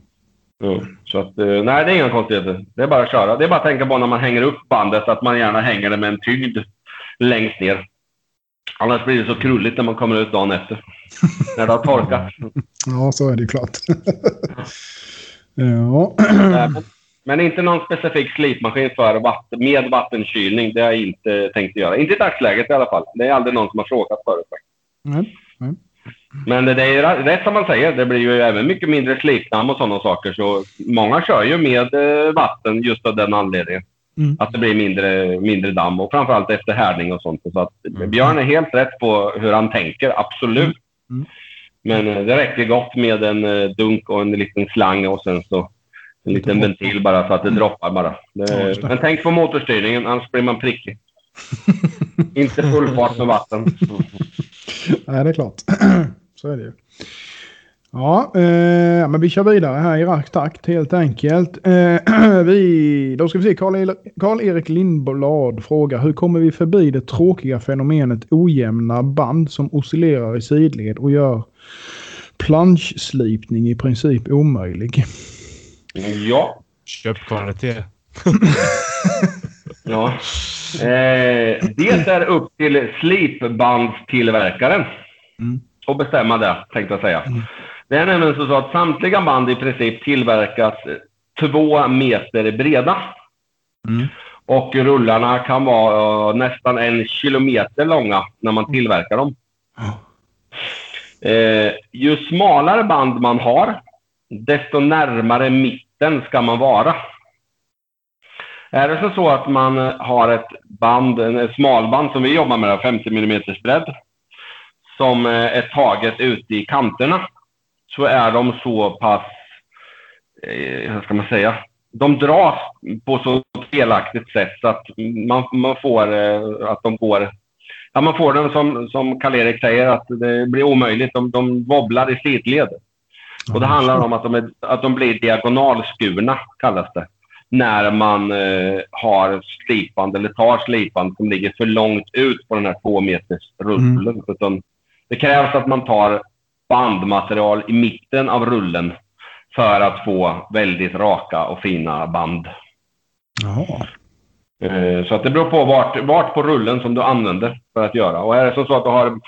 Mm. Så att, eh, nej, det är inga konstigheter. Det är bara att köra. Det är bara att tänka på när man hänger upp bandet att man gärna hänger det med en tyngd längst ner. Annars blir det så krulligt när man kommer ut dagen efter. när det har torkat. Ja, så är det ju klart. ja. Nej, men- Men inte någon specifik slipmaskin för vatten, med vattenkylning. Det har jag inte tänkt göra. Inte i dagsläget i alla fall. Det är aldrig någon som har frågat förut. faktiskt. Nej. Men det är ra- rätt som man säger. Det blir ju även mycket mindre slipdamm och sådana saker. Så många kör ju med eh, vatten just av den anledningen. Mm. Att det blir mindre, mindre damm och framförallt efter härdning och sånt. Så att Mm. Björn är helt rätt på hur han tänker. Absolut. Mm. Men eh, det räcker gott med en eh, dunk och en liten slang och sen så en liten ventil bara så att det droppar bara. Det, det. men tänk på motorstyrningen, annars blir man prickig. Inte full fart med vatten. Nej, det är klart. Så är det ju. Ja, eh, men vi kör vidare här i rask takt helt enkelt. Eh, vi, då ska vi se, Karl- Karl-Erik Lindblad frågar hur kommer vi förbi det tråkiga fenomenet ojämna band som oscillerar i sidled och gör planschslipning i princip omöjlig? Ja. Köp kvalitet. ja. Eh, det är upp till slipbandstillverkaren. Mm. Och bestämma det, tänkte jag säga. Mm. Det är nämligen så att samtliga band i princip tillverkas två meter breda. Mm. Och rullarna kan vara eh, nästan en kilometer långa när man tillverkar dem. Eh, ju smalare band man har, desto närmare mitten ska man vara. Är det så, att man har ett band, en en smalband som vi jobbar med, 50 mm bredd, som eh, är taget ute i kanterna, så är de så pass, eh, hur ska man säga, de dras på så felaktigt sätt så att man, man får eh, att de går Ja, man får den som, som Karl-Erik säger, att det blir omöjligt. De, de wobblar i sidled. Och det handlar om att de, är, att de blir diagonalskurna, kallas det. När man eh, har slipband, eller tar slipband som ligger för långt ut på den här två meters rullen. Utan det krävs att man tar bandmaterial i mitten av rullen för att få väldigt raka och fina band. Jaha. Eh, Så att det beror på vart, vart på rullen som du använder för att göra. Och är det så att du har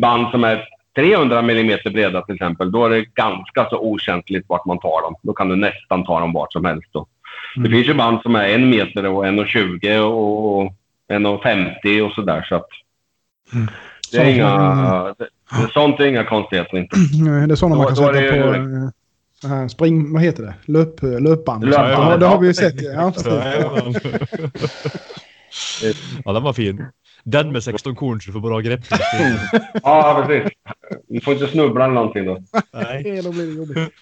band som är 300 mm breda till exempel, då är det ganska så okänsligt vart man tar dem. Då kan du nästan ta dem vart som helst. Då. Det finns ju band som är en meter och 1,20 och 1,50 och sådär. Så att det är inga, det, det, sånt är inga konstigheter inte. Nej, Det är sådana man Då- kan då är sätta det på ju- eh, här spring... Vad heter det? Löp, löpband. Löpband, Ja, det har vi ju sett. Ja, ja, den var fin. Den med 16 korn så du får bra grepp. Ja, precis. Du får inte snubbla eller någonting då. Nej. Då blir det jobbigt.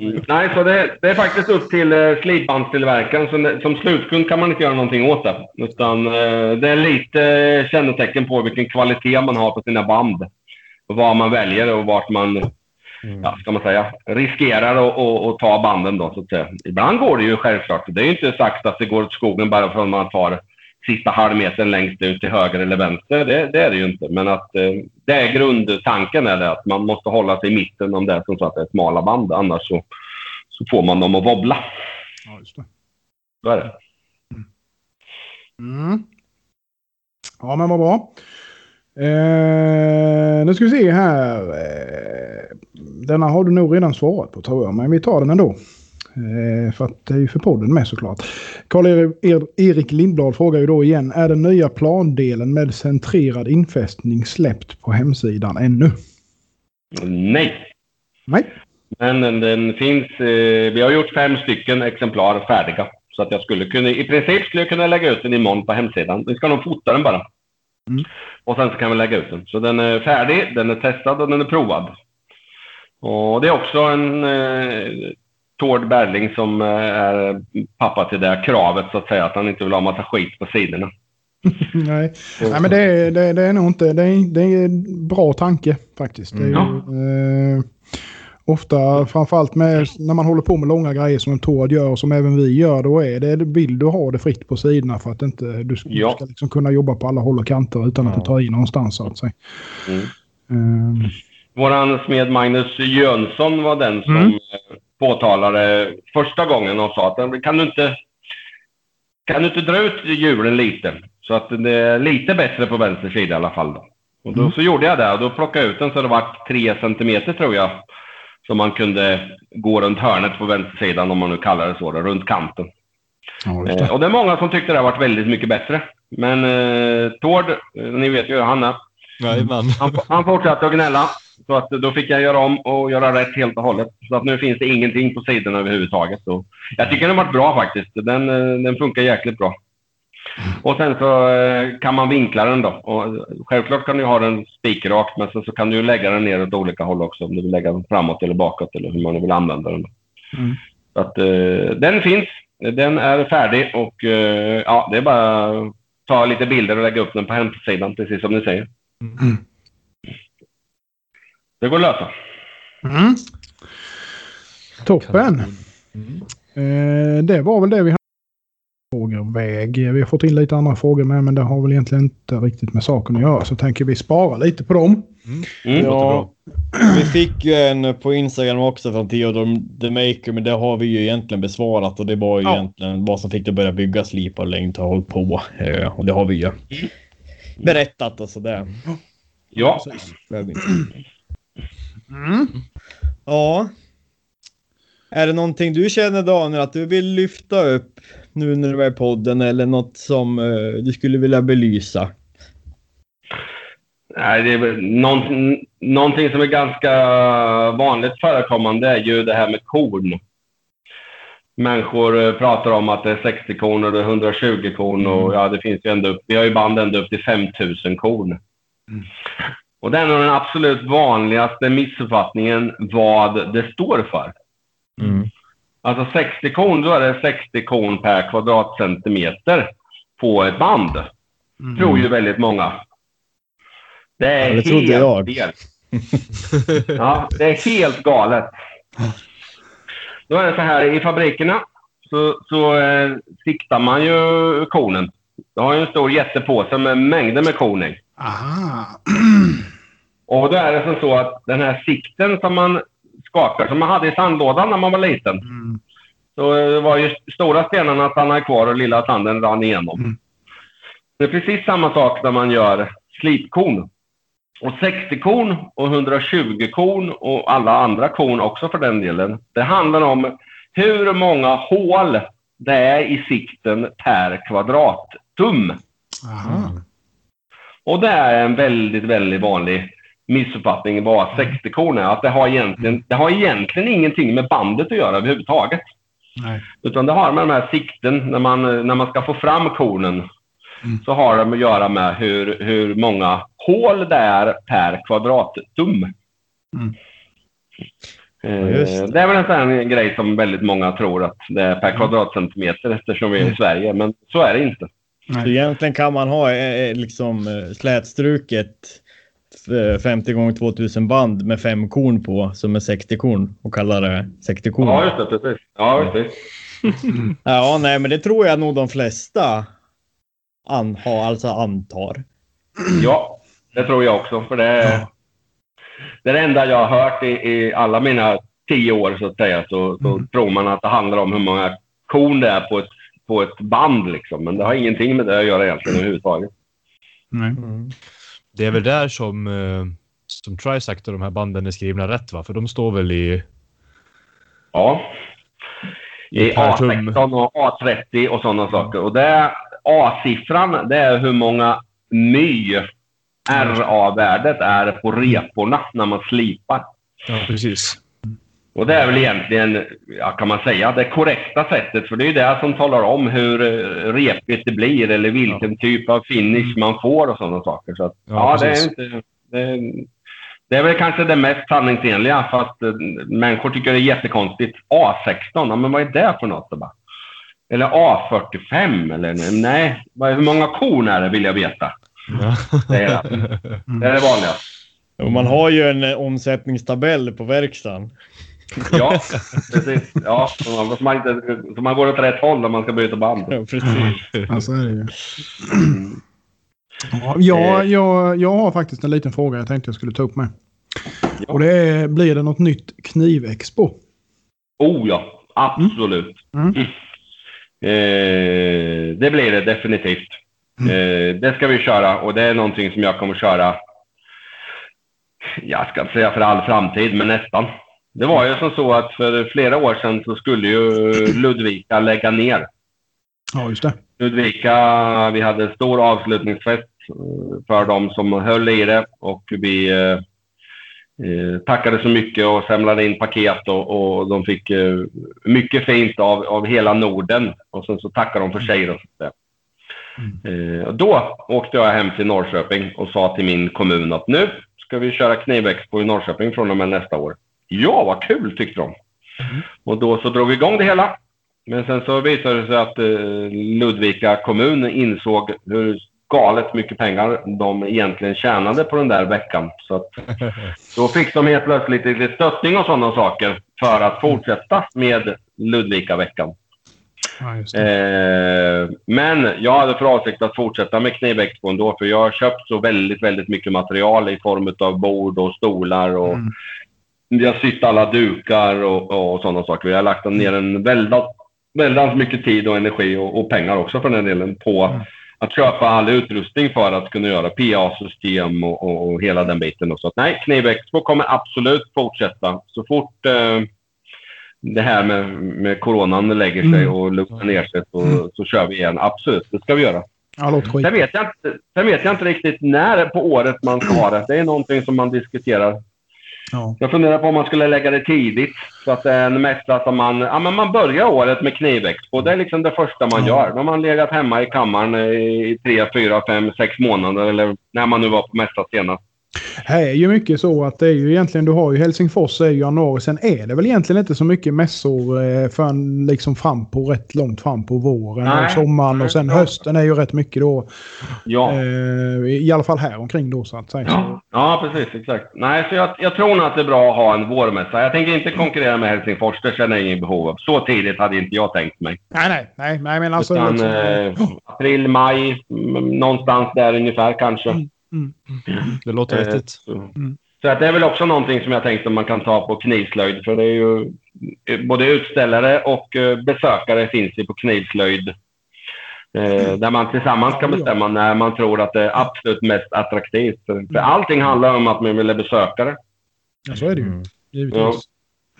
Mm. Nej, så det, det är faktiskt upp till eh, slipbandstillverkaren. Som, som slutkund kan man inte göra någonting åt det. Utan eh, det är lite eh, kännetecken på vilken kvalitet man har på sina band. Och vad man väljer och vart man, ja, ska man säga, riskerar att- att att ta banden då, så att. Ibland går det ju självklart. Det är ju inte sagt att det går åt skogen bara för att man tar sista halvmetern längst ut till höger eller vänster. Det, det är det ju inte. Men att eh, det är grundtanken är det att man måste hålla sig i mitten om det är som så att det är smala band. Annars så, så får man dem att wobbla. Ja, just det. Så är det. Mm. Ja, men vad bra. Eh, nu ska vi se här. Eh, denna har du nog redan svarat på tror jag, men vi tar den ändå. Eh, för att det är ju för podden med såklart. Karl-Erik Lindblad frågar ju då igen. Är den nya plandelen med centrerad infästning släppt på hemsidan ännu? Nej. Nej. Men den, finns... Eh, vi har gjort fem stycken exemplar färdiga. Så att jag skulle kunna... I princip skulle jag kunna lägga ut den imorgon på hemsidan. Vi ska nog fota den bara. Mm. Och sen så kan vi lägga ut den. Så den är färdig, den är testad och den är provad. Och det är också en eh, Tord Berling som eh, är pappa till det här kravet så att säga. Att han inte vill ha massa skit på sidorna. Nej. Nej, men det är, det, det är nog inte... Det är, det är en bra tanke faktiskt. Det är ju, eh, ofta, framförallt med, när man håller på med långa grejer som en Tord gör och som även vi gör, då är det, vill du ha det fritt på sidorna för att inte, du Ja. ska liksom kunna jobba på alla håll och kanter utan att Ja. du tar i någonstans så att säga. Mm. Eh, Våran smed Magnus Jönsson var den som Mm. Påtalade första gången och sa att kan du inte kan du inte dra ut hjulen lite så att det är lite bättre på vänster sida i alla fall. Då. Och då Mm. så gjorde jag det och då plockade jag ut den så det var tre centimeter tror jag som man kunde gå runt hörnet på vänstersidan om man nu kallar det så, då, runt kanten. ja, just Eh, det. och det är många som tyckte det har varit väldigt mycket bättre. Men eh, Tord, eh, ni vet ju hur han är. Han, han fortsatte att gnälla. Så att då fick jag göra om och göra rätt helt och hållet. Så att nu finns det ingenting på sidorna överhuvudtaget. Så jag tycker den har varit bra faktiskt. Den, eh, den funkar jäkligt bra. Och sen så eh, kan man vinkla den då. Och eh, självklart kan du ha den spikrakt, men sen så kan du lägga den ner åt olika håll också. Om du vill lägga den framåt eller bakåt eller hur man nu vill använda den. Mm. Så att den finns. Den är färdig och ja, det är bara att ta lite bilder och lägga upp den på hemsidan, precis som ni säger. Mm. Det går att lösa. Mm. Toppen. Mm. Eh, det var väl det vi hade frågorväg. Vi har fått in lite andra frågor med, men det har väl egentligen inte riktigt med saken att göra. Så tänker vi spara lite på dem. Mm. Ja, vi fick ju en på Instagram också från Theodor the Maker, men det har vi ju egentligen besvarat och det var ju Ja. egentligen vad som fick det börja bygga slipar och längd har hållit på. Eh, Och det har vi ju berättat och sådär. Ja. Precis. Mm. Ja. Är det någonting du känner Daniel att du vill lyfta upp nu när du är i podden eller något som eh, du skulle vilja belysa? Nej, det är väl någonting, som är ganska vanligt förekommande är ju det här med korn. Människor eh, pratar om att det är 60 korn och det är 120 korn och ja, det finns ju ända upp, vi har ju band ända upp till 5000 korn. Och det är nog den absolut vanligaste missuppfattningen vad det står för. Mm. Alltså 60 korn, då är det 60 korn per kvadratcentimeter på ett band. Tror ju väldigt många. Det är Ja, det trodde helt jag. fel. Ja, det är helt galet. Då är det så här, i fabrikerna så, så eh, siktar man ju kornen. Du har ju en stor jättepåse med mängder med korn i. Aha. Och då är det som så att den här sikten som man skakar, som man hade i sandlådan när man var liten. Mm. Så eh, var ju stora stenarna stannade kvar och lilla sanden rann igenom. Mm. Det är precis samma sak när man gör slipkorn. Och 60 korn och 120 korn och alla andra korn också för den delen. Det handlar om hur många hål det är i sikten per kvadrattum. Aha. Och det är en väldigt, väldigt vanlig missuppfattning vad 60 korn är. Att det har, egentligen, det har egentligen ingenting med bandet att göra överhuvudtaget. Nej. Utan det har med de här sikten, när man, när man ska få fram kornen, Mm. så har det att göra med hur, hur många hål det är per kvadrattum. Mm. Eh, det. det. är väl en sån grej som väldigt många tror att det är per Mm. kvadratcentimeter eftersom vi är i Sverige, men så är det inte. Så egentligen kan man ha eh, eh, liksom eh, slätstruket eh, 50 gånger 2000 band med fem korn på som är 60 korn och kalla det 60 korn. Ja, just det. Precis. Ja, precis. Ja, nej, men det tror jag nog de flesta an, har, alltså antar. Ja, det tror jag också. För det är, det är det enda jag har hört i, i alla mina tio år, så att säga. Så, så Mm. tror man att det handlar om hur många korn det är på ett, på ett band. Liksom. Men det har ingenting med det att göra egentligen överhuvudtaget. Nej. Det är väl där som, eh, som Trisact och de här banden är skrivna rätt va? För de står väl i, Ja. i I per tum. A16 och A30 och sådana saker. Och det, A-siffran, det är hur många my RA-värdet är på reporna när man slipar. Ja, precis. Och det är väl egentligen, ja, kan man säga, det korrekta sättet. För det är ju det som talar om hur eh, repigt det blir eller vilken typ av finish man får och sådana saker. Så att, Ja, ja, det är inte... Det är, det är väl kanske det mest sanningsenliga, fast eh, människor tycker det är jättekonstigt. A16, ja, men vad är det för något? då bara? Eller A45, eller nej, vad- hur många korn är det vill jag veta. Ja. Det är det, det, är det vanliga. Man har ju en eh, omsättningstabell på verkstaden. Ja, precis. Ja, man, så man, inte, så man går åt rätt håll när man ska byta band. Ja, precis. Ja, så är det ju. Ja, jag, jag, har faktiskt en liten fråga jag tänkte jag skulle ta upp med. Ja. Och det är, blir det något nytt knivexpo? Oh ja, absolut. Mm. Eh, det blir det definitivt. Eh, det ska vi köra och det är någonting som jag kommer köra, jag ska inte säga för all framtid, men nästan. Det var ju som så att för flera år sedan så skulle ju Ludvika lägga ner. Ja, just det. Ludvika, vi hade stor avslutningsfest eh, för de som höll i det och vi eh, eh, tackade så mycket och samlade in paket och, och de fick eh, mycket fint av, av hela Norden och sen så tackade de för sig. Och så. Eh, och då åkte jag hem till Norrköping och sa till min kommun att nu ska vi köra knivexpo i Norrköping från och med nästa år. Ja, vad kul tyckte de. Och då så drog vi igång det hela. Men sen så visade det sig att eh, Ludvika kommun insåg hur galet mycket pengar de egentligen tjänade på den där veckan. Så att då fick de helt plötsligt lite stöttning och sådana saker för att fortsätta med Ludvika-veckan. Ja. Eh, men jag hade för avsikt att fortsätta med Knivexpo ändå, för jag har köpt så väldigt, väldigt mycket material i form av bord och stolar och Mm. Vi har sytt alla dukar och, och sådana saker. Vi har lagt ner en väldigt, väldigt mycket tid och energi och, och pengar också för den delen på Mm. att köpa all utrustning för att kunna göra PA-system och, och, och, hela den biten. Och så att, nej, Knivexpo kommer absolut fortsätta. Så fort eh, det här med, med coronan lägger sig Mm. och lugnar ner sig så, så kör vi igen. Absolut, det ska vi göra. Ja. Sen vet, jag inte, sen vet jag inte riktigt när på året man ska ha det. Det är någonting som man diskuterar. Ja. Jag funderar på om man skulle lägga det tidigt. Så att det är en mässa som man... Ja, men man börjar året med knivexpo. Det är liksom det första man Ja. gör. Då har man legat hemma i kammaren i tre, fyra, fem, sex månader eller när man nu var på mässa senast. Här är ju mycket så att det är ju egentligen, du har ju Helsingfors ju januari. Sen är det väl egentligen inte så mycket mässor eh, förrän liksom fram på rätt långt fram på våren Nej. och sommaren. Och sen hösten är ju rätt mycket då. Ja. Eh, I alla fall här omkring då så att säga. Ja, ja precis. Exakt. Nej, så jag, jag tror nog att det är bra att ha en vårmässa. Jag tänker inte konkurrera med Helsingfors. Det känner jag ingen behov av. Så tidigt hade inte jag tänkt mig. Nej, nej, nej, nej men alltså... Utan liksom, eh, april, maj, mm, någonstans där ungefär kanske. mm. Det låter Eh, vettigt. Så, så att det är väl också någonting som jag tänkt att man kan ta på knivslöjd. För det är ju eh, både utställare och eh, besökare finns ju på knivslöjd. Eh, där man tillsammans kan bestämma när man tror att det är absolut mest attraktivt. För, för allting handlar om att man vill besökare. Ja, så är det ju.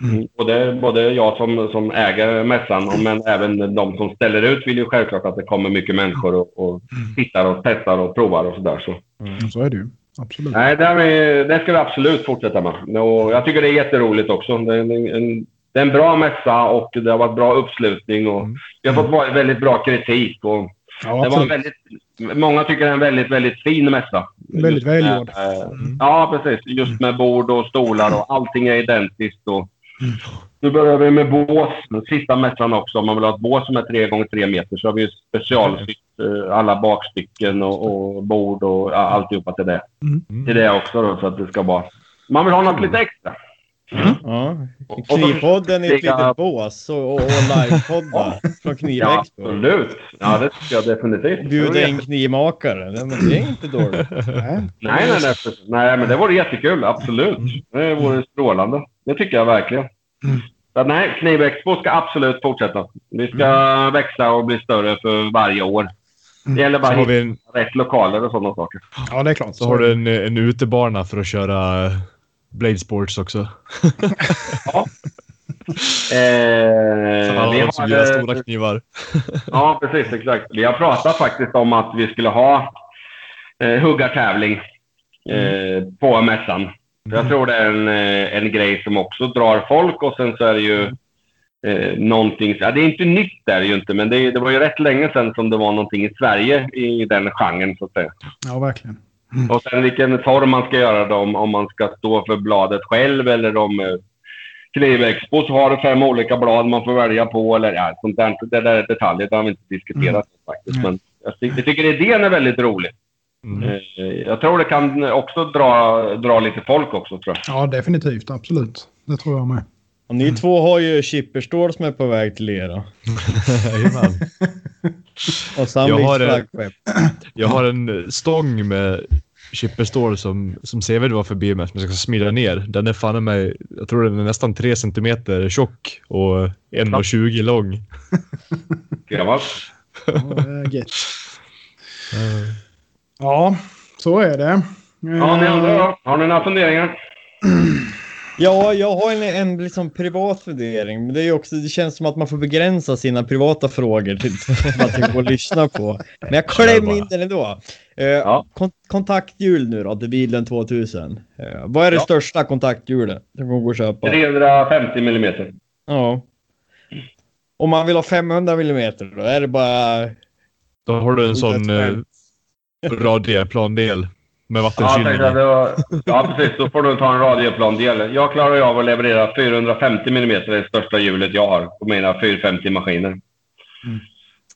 Mm. Givetvis. Både, både jag som, som äger mässan men även de som ställer ut vill ju självklart att det kommer mycket människor och, och tittar och testar och provar och sådär. Så. Ja, så är det ju. Absolut. Nej, det, är, det ska vi absolut fortsätta med. Och jag tycker det är jätteroligt också. Det är en, en, det är en bra mässa och det har varit bra uppslutning. Och vi har fått va- väldigt bra kritik. Och Ja, det var väldigt, många tycker det är en väldigt, väldigt fin mässa. Väldigt välgjord. eh, Ja, precis. Just med bord och stolar och allting är identiskt. Och nu börjar vi med bås. Sista mässan också. Om man vill ha ett bås som är 3 gånger 3 meter så har vi specialsytt eh, alla bakstycken och, och bord och alltihopa till det. Mm. Till det också då, så att det ska vara... Man vill ha något lite extra. Ja. Och så- Knivpodden i ett litet bås och, och livepodda från Ja, Knivexpo. absolut. Ja, det tycker jag definitivt. Bjuda in knivmakare. Men det är inte dåligt. Nej. Nej, nej, nej, nej, men det vore jättekul. Absolut. Det vore strålande. Det tycker jag verkligen. Mm. Så att, nej, Knivexpo ska absolut fortsätta. Vi ska växa och bli större för varje år. Det gäller bara Så att vi hitta en, rätt lokaler och sådana saker. Ja, det är klart. så har du en, en utebana för att köra Blade Sports också. Eh, För alla vi de som stora knivar. Ja, precis. Exakt. Vi har pratat faktiskt om att vi skulle ha eh, huggartävling eh, på mässan. Jag tror det är en, eh, en grej som också drar folk och sen så är det ju eh, någonting... Ja, det är inte nytt där ju inte, men det, det var ju rätt länge sedan som det var någonting i Sverige i den genren så att säga. Ja, verkligen. Och sen vilken form man ska göra det om, man ska stå för bladet själv eller om eh, Knivexpo så har du fem olika blad man får välja på eller ja, sånt där. Det där är detaljer, det har vi inte diskuterat faktiskt. Mm. Men jag, ty- jag tycker idén är väldigt rolig. Mm. Eh, Jag tror det kan också dra, dra lite folk också tror jag. Ja, definitivt. Absolut. Det tror jag med. Och ni två har ju chipperstål som är på väg till er. Jajamän. Och Sandviks Jag har det. flaggskepp. Jag har en stång med chipperstål som, som Seved var förbi med som jag ska smida ner. Den är fan i mig, jag tror den är nästan 3 centimeter tjock och 1,20 lång. Gammalt. Ja. Ja, så är det. Ja, ni andra då? Har ni några funderingar? Ja, jag har en, en liksom privat fundering. Men det, är också, det känns som att man får begränsa sina privata frågor till vad man går och lyssna på. Men jag klämmer in den ändå. Uh, Ja. kon kontakthjul nu då, till bilen 2000. Eh, vad är det Ja. största kontakthjulet som går att köpa? 350 millimeter. Ja. Om man vill ha 500 millimeter då är det bara... Då har du en sån eh, radioplandel med Ja, vattenkylning. det var, ja, precis. Då får du ta en radioplandel. Jag klarar av att leverera 450 millimeter, det största hjulet jag har på mina 450-maskiner.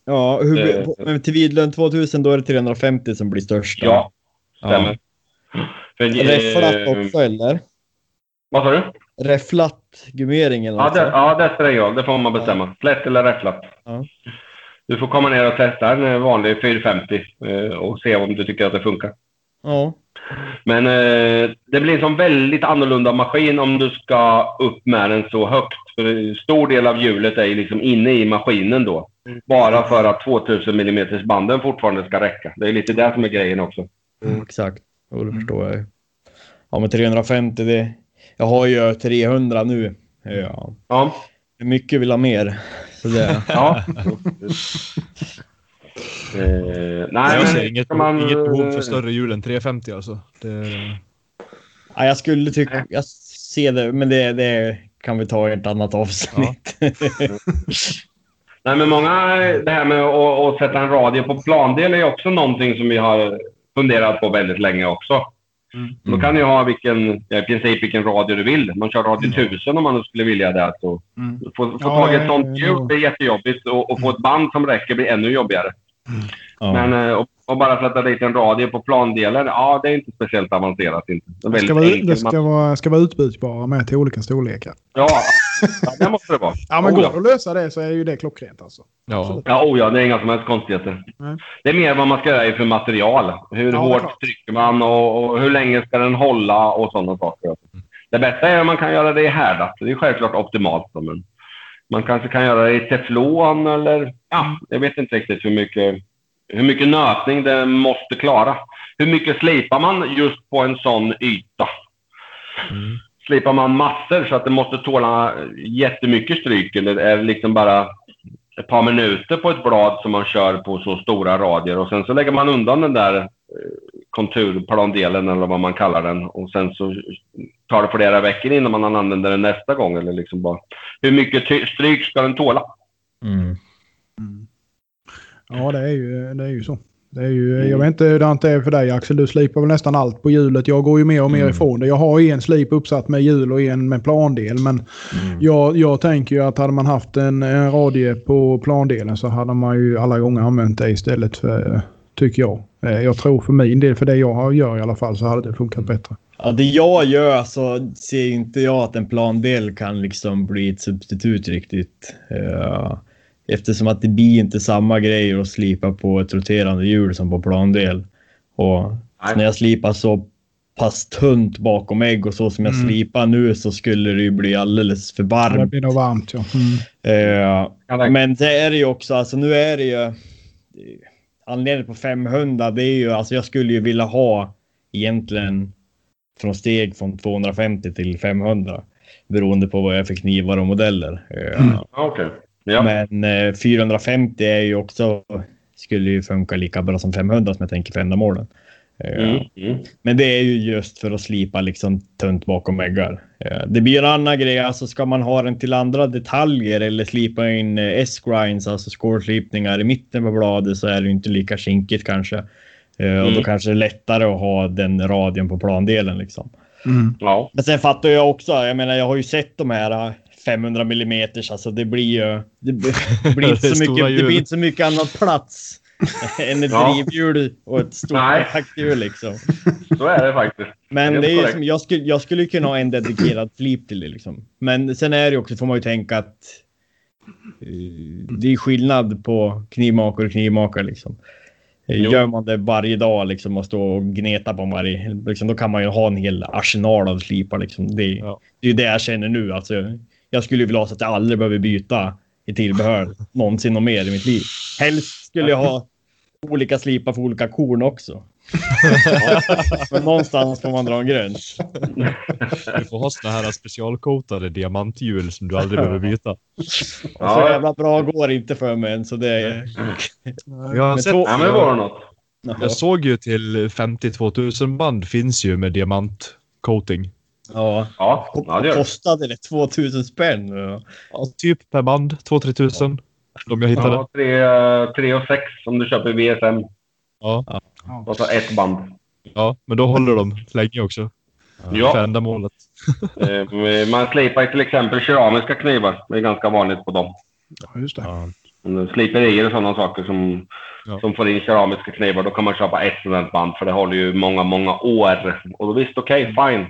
Ja, hur, Eh, på- men till Vidlund 2000 då är det 350 som blir största. Ja, stämmer. För, Räfflat också eller? Vad sa du? Räfflat gummering eller Ja, det, ja, det spelar ingen roll. Det får man bestämma. Flätt eller räfflat. Ja. Du får komma ner och testa en vanlig 450 eh, och se om du tycker att det funkar. Ja. Men eh, det blir en sån väldigt annorlunda maskin om du ska upp med den så högt. För stor del av hjulet är ju liksom inne i maskinen då. Bara för att 2000 mm banden fortfarande ska räcka. Det är lite det som är grejen också. Mm, exakt. Jo, det förstår jag ju. Ja, men 350, det... Jag har ju 300 nu. Ja. Ja. Mycket vill ha mer. Så det... ja. eh, nej, jag ser inget, man, inget behov för eh, större hjul än 350 alltså. Det, ja, jag skulle tycka... Jag ser det, men det, det kan vi ta i ett annat avsnitt. Nej, men många, det här med att, att sätta en radio på plandel är också någonting som vi har funderat på väldigt länge också. Mm. Då kan du ha vilken, i princip vilken radio du vill. Man kör radio 1000 om man skulle vilja det. Så Mm. få, få Ja, tag i ett sånt hjul blir jättejobbigt och, och få ett band som räcker blir ännu jobbigare. Ja. Men eh, och, och bara sätta dit en radio på plandelen, ja det är inte speciellt avancerat. Inte. Det Det ska, vara, det ska, vara, ska vara utbytbara med till olika storlekar. ja, ja, det måste det vara. Ja, men Oh, går ja. det att lösa det så är ju det klockrent alltså. ja. Ja, oh ja, det är inga som helst konstigheter. Nej. Det är mer vad man ska göra för material. Hur Ja, hårt trycker man och, och hur länge ska den hålla och sådana saker. Det bästa är om man kan göra det i härdat. Det är självklart optimalt. Men man kanske kan göra det i teflon eller... Ja, jag vet inte riktigt hur mycket, hur mycket nötning det måste klara. Hur mycket slipar man just på en sån yta? Mm. Slipar man massor så att det måste tåla jättemycket stryk eller är det liksom bara ett par minuter på ett blad som man kör på så stora radier och sen så lägger man undan den där eh, konturplandelen eller vad man kallar den och sen så tar det flera veckor innan man använder den nästa gång eller liksom bara hur mycket stryk ska den tåla? Mm. Ja, det är ju, det är ju så. Det är ju, Jag vet inte hur det är för dig Axel. Du slipar väl nästan allt på hjulet. Jag går ju mer och mer Mm. ifrån det. Jag har en slip uppsatt med hjul och en med plandel. Men Mm. jag, jag tänker ju att hade man haft en, en radie på plandelen så hade man ju alla gånger använt det istället för, tycker jag. Eh, Jag tror för min del, för det jag gör i alla fall, så hade det funkat bättre. Ja, det jag gör så ser inte jag att en plandel kan liksom bli ett substitut riktigt. Uh, eftersom att det blir inte samma grejer att slipa på ett roterande hjul som på plandel. Och Nej. när jag slipar så pass tunt bakom ägg och så som jag Mm. slipar nu så skulle det ju bli alldeles för Det varmt. blir nog varmt ja. Mm. Eh, verkligen. men det är det ju också, alltså nu är det ju... Anledningen på 500, det är ju alltså jag skulle ju vilja ha egentligen från steg från 250 till 500. Beroende på vad jag är för knivar och modeller. Eh, Mm. Ja, Okej. Ja. Men eh, 450 är ju också, skulle ju funka lika bra som 500 som jag tänker för ändamålen. Eh, Mm. Mm. men det är ju just för att slipa liksom tunt bakom väggar. Eh, Det blir en annan grej, alltså ska man ha den till andra detaljer eller slipa in eh, S-grinds, alltså skålslipningar i mitten på bladet så är det ju inte lika kinkigt kanske. Eh, Och då Mm. kanske det är lättare att ha den radion på plandelen liksom. Mm. Ja. Men sen fattar jag också, jag menar jag har ju sett de här 500 mm, alltså det blir ju... Det blir, det blir, inte, Det är så mycket, det blir inte så mycket annat plats än ett Ja. drivhjul och ett stort Nej. takthjul liksom. Så är det faktiskt. Men det är ju korrekt. som, jag, skulle, jag skulle kunna ha en dedikerad flip till det liksom. Men sen är det också, får man ju tänka att eh, det är skillnad på knivmakare och knivmakare liksom. Eh, Jo. Gör man det varje dag liksom och stå och gneta på varje, liksom, då kan man ju ha en hel arsenal av slipar liksom. Det, Ja. det är ju det jag känner nu. Alltså, jag skulle ju vilja ha så att jag aldrig behöver byta i tillbehör någonsin och mer i mitt liv. Helst skulle jag ha olika slipar för olika korn också. Men någonstans får man dra en gräns. Du får ha såna här specialcoatade diamanthjul som du aldrig behöver byta. Och så Ja. jävla bra går inte för mig än, så det är... Jag, har sett, två- Ja, men det var något. jag såg ju till 52 000 band finns ju med diamantcoating. Ja. Ja, ja det kostade det? 2000 spänn? Ja. Ja, typ per band, 2-3 tusen. De jag hittade. Ja, tre, tre och sex om du köper VSM. Ja. Och så ett band. ja, men då håller de länge också. För Ja, ändamålet. eh, man slipar till exempel keramiska knivar. Det är ganska vanligt på dem. Ja, just det. Ja. Sliperier och sådana saker som, Ja. som får in keramiska knivar. Då kan man köpa ett sådant band för det håller ju många, många år. Och då visst, okej, fine.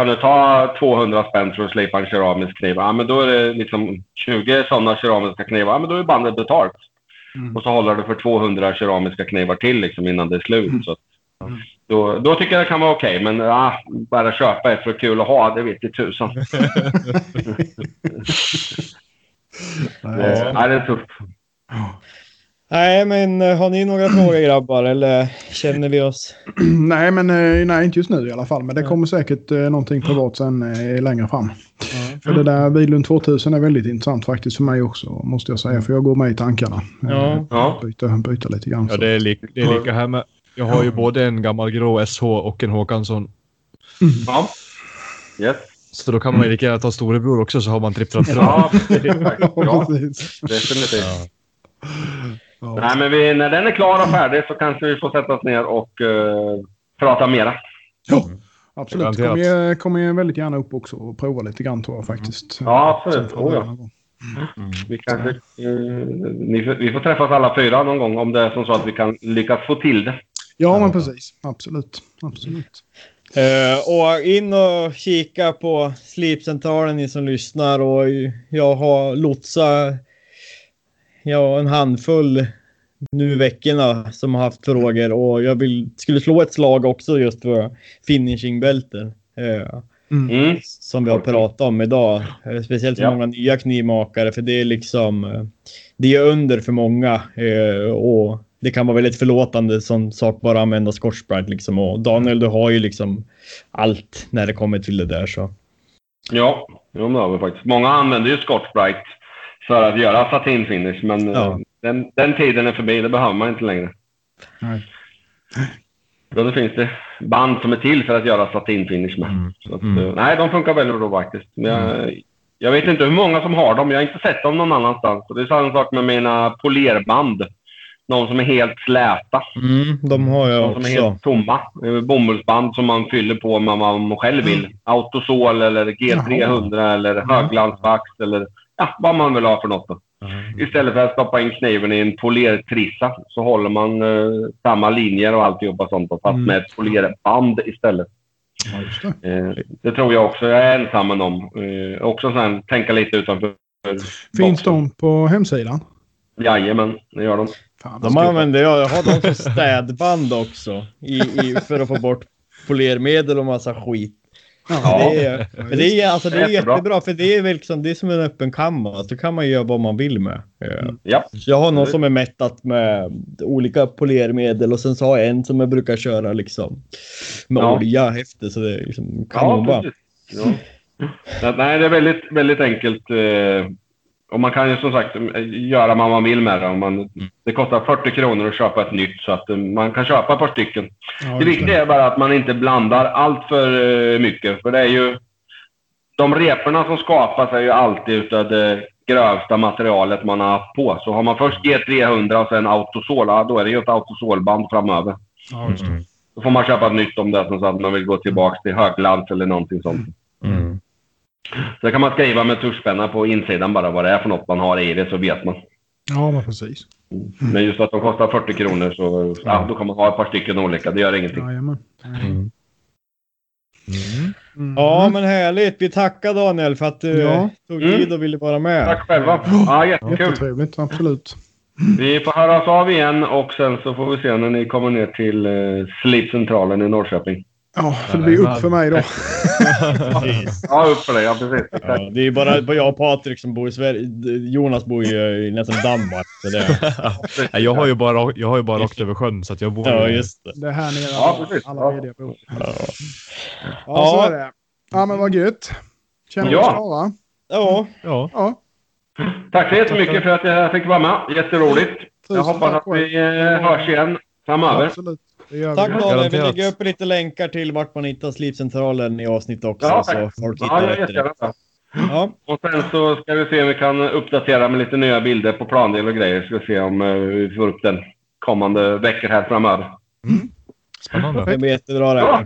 Kan du ta 200 spänn för att slipa en keramisk kniv? Ja, men då är det liksom 20 sådana keramiska knivar. Ja, men då är bandet betalt. Mm. Och så håller du för 200 keramiska knivar till liksom innan det är slut. Så att Då, då tycker jag det kan vara okej, men ah, bara köpa ett för kul att ha, det vet i tusan. Nej, det är tufft. Nej, men eh, har ni några frågor grabbar eller känner vi oss? nej, men eh, nej, inte just nu i alla fall. Men det kommer säkert eh, någonting privat sen eh, längre fram. För det där Bilund 2000 är väldigt intressant faktiskt för mig också, måste jag säga. För jag går med i tankarna. Ja. Eh, Ja. Byta, byta lite grann. Ja, det är, lik, det är lika här med. Jag har ju både en gammal grå SH och en Håkansson. Ja. Yes. Så då kan man ju lika gärna ta storebror också så har man fram. Ja, precis. Ja, Ja, precis. definitivt. Ja. Nej, men vi, när den är klar och färdig så kanske vi får sätta oss ner och eh, prata mera. Absolut. Garanterat. Kommer jag, kommer jag väldigt gärna upp också och prova lite grann tror jag faktiskt. Ja, absolut. Oh, ja. jag gå. Vi, kanske, eh, ni, får- vi får träffas alla fyra någon gång om det är som så att vi kan lyckas få till det. Ja, men precis. Absolut. Absolut. Eh, och in och kika på Slipcentralen ni som lyssnar och jag har lotsat ja, en handfull nu i veckorna som har haft frågor och jag vill, skulle slå ett slag också just för finishingbälten. Eh, Mm. som vi har pratat om idag. Eh, Speciellt för Ja. många nya knivmakare för det är liksom eh, det är under för många eh, och det kan vara väldigt förlåtande som sak bara använda Scotch liksom och Daniel du har ju liksom allt när det kommer till det där så. Ja, jo, det har vi faktiskt. Många använder ju Scotch Brite för att göra satinfinish, men eh, Ja. den, den tiden är förbi. Det behöver man inte längre. Nej. Då finns det band som är till för att göra satinfinish med. Mm. Att, Mm. eh, Nej, de funkar väldigt bra faktiskt. Men jag, jag vet inte hur många som har dem. Jag har inte sett dem någon annanstans. Och det är samma sak med mina polerband. De som är helt släta. Mm, de har jag De som är också. helt tomma. Eh, Bomullsband som man fyller på med vad man själv vill. Autosol eller G300 eller höglansvax eller ja, vad man vill ha för något. Då. Istället för att stoppa in kniven i en polertrissa så håller man eh, samma linjer och alltihopa sånt. Fast Mm. med ett polerband istället. Ja, just det. Eh, det tror jag också. Jag är ensam om. Eh, också sen tänka lite utanför Finns boxen. de på hemsidan? Jajamän, det gör de. Fan, De använder jag. Jag har dem som städband också i, i, för att få bort polermedel och massa skit. Ja. Det är, men det är, alltså, det är Jättebra. jättebra för det är väl liksom, det är som en öppen canvas. Då kan man göra vad man vill med. Eh, Ja. Så jag har någon som är mättat med olika polermedel och sen så har jag en som jag brukar köra liksom med Ja. olja efter så det är liksom Ja, precis. Ja. Så att, nej, det är väldigt, väldigt enkelt. Och man kan ju som sagt eh, göra vad man vill med det. Om man, det kostar 40 kronor att köpa ett nytt så att eh, man kan köpa ett par stycken. Ja, Det viktiga är bara att man inte blandar allt för eh, mycket. För det är ju... De reporna som skapas är ju alltid utav det grövsta materialet man har haft på. Så har man först G300 och sen autosol, då är det ju ett autosolband framöver. Ja. Då får man köpa ett nytt om det är så att man vill gå tillbaka till höglans eller någonting sånt. Mm. Så kan man skriva med tuschpenna på insidan bara vad det är för något man har i det så vet man. Ja, men precis. Men just att de kostar 40 kronor så ja, då kan man ha ett par stycken olika. Det gör ingenting. Jajamän. Mm. Mm. Ja men härligt. Vi tackar Daniel för att du Ja. tog Mm. tid och ville vara med. Tack själva. Ja, jättekul. Jättetrevligt, absolut. Vi får höras av igen och sen så får vi se när ni kommer ner till eh, Slipcentralen i Norrköping. Ja, för det blir upp för mig då. Ja, upp för dig. Ja, precis. Ja, det är bara bara jag och Patrik som bor i Sverige. Jonas bor ju i nästan Danmark. Så det... Nej, jag har ju bara, jag har ju bara rakt över sjön så att jag bor Ja, ju- just det. Det är här nere Ja, precis. alla Ja. lediga bor. Ja. Ja, så är det. Ja, men vad gött. Känner Ja. oss klara? Ja, Ja. Ja. Tack så jättemycket för att jag fick vara med. Jätteroligt. Jag hoppas att vi eh, hörs igen framöver. Absolut. Det tack. Daniel. Vi lägger upp lite länkar till vart man hittar Slipcentralen i avsnitt också. Ja, så tack. folk Ja, hittar rätt direkt. jättegärna. Ja, Och sen så ska vi se om vi kan uppdatera med lite nya bilder på plandel och grejer. Ska vi se om eh, vi får upp den kommande veckor här framöver. Spännande. det blir jättebra det. Ja.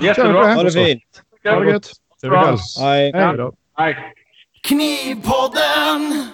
Jättebra. Ha det fint. Ha det gött. Trevlig kväll. Hej. Hej. Knivpodden!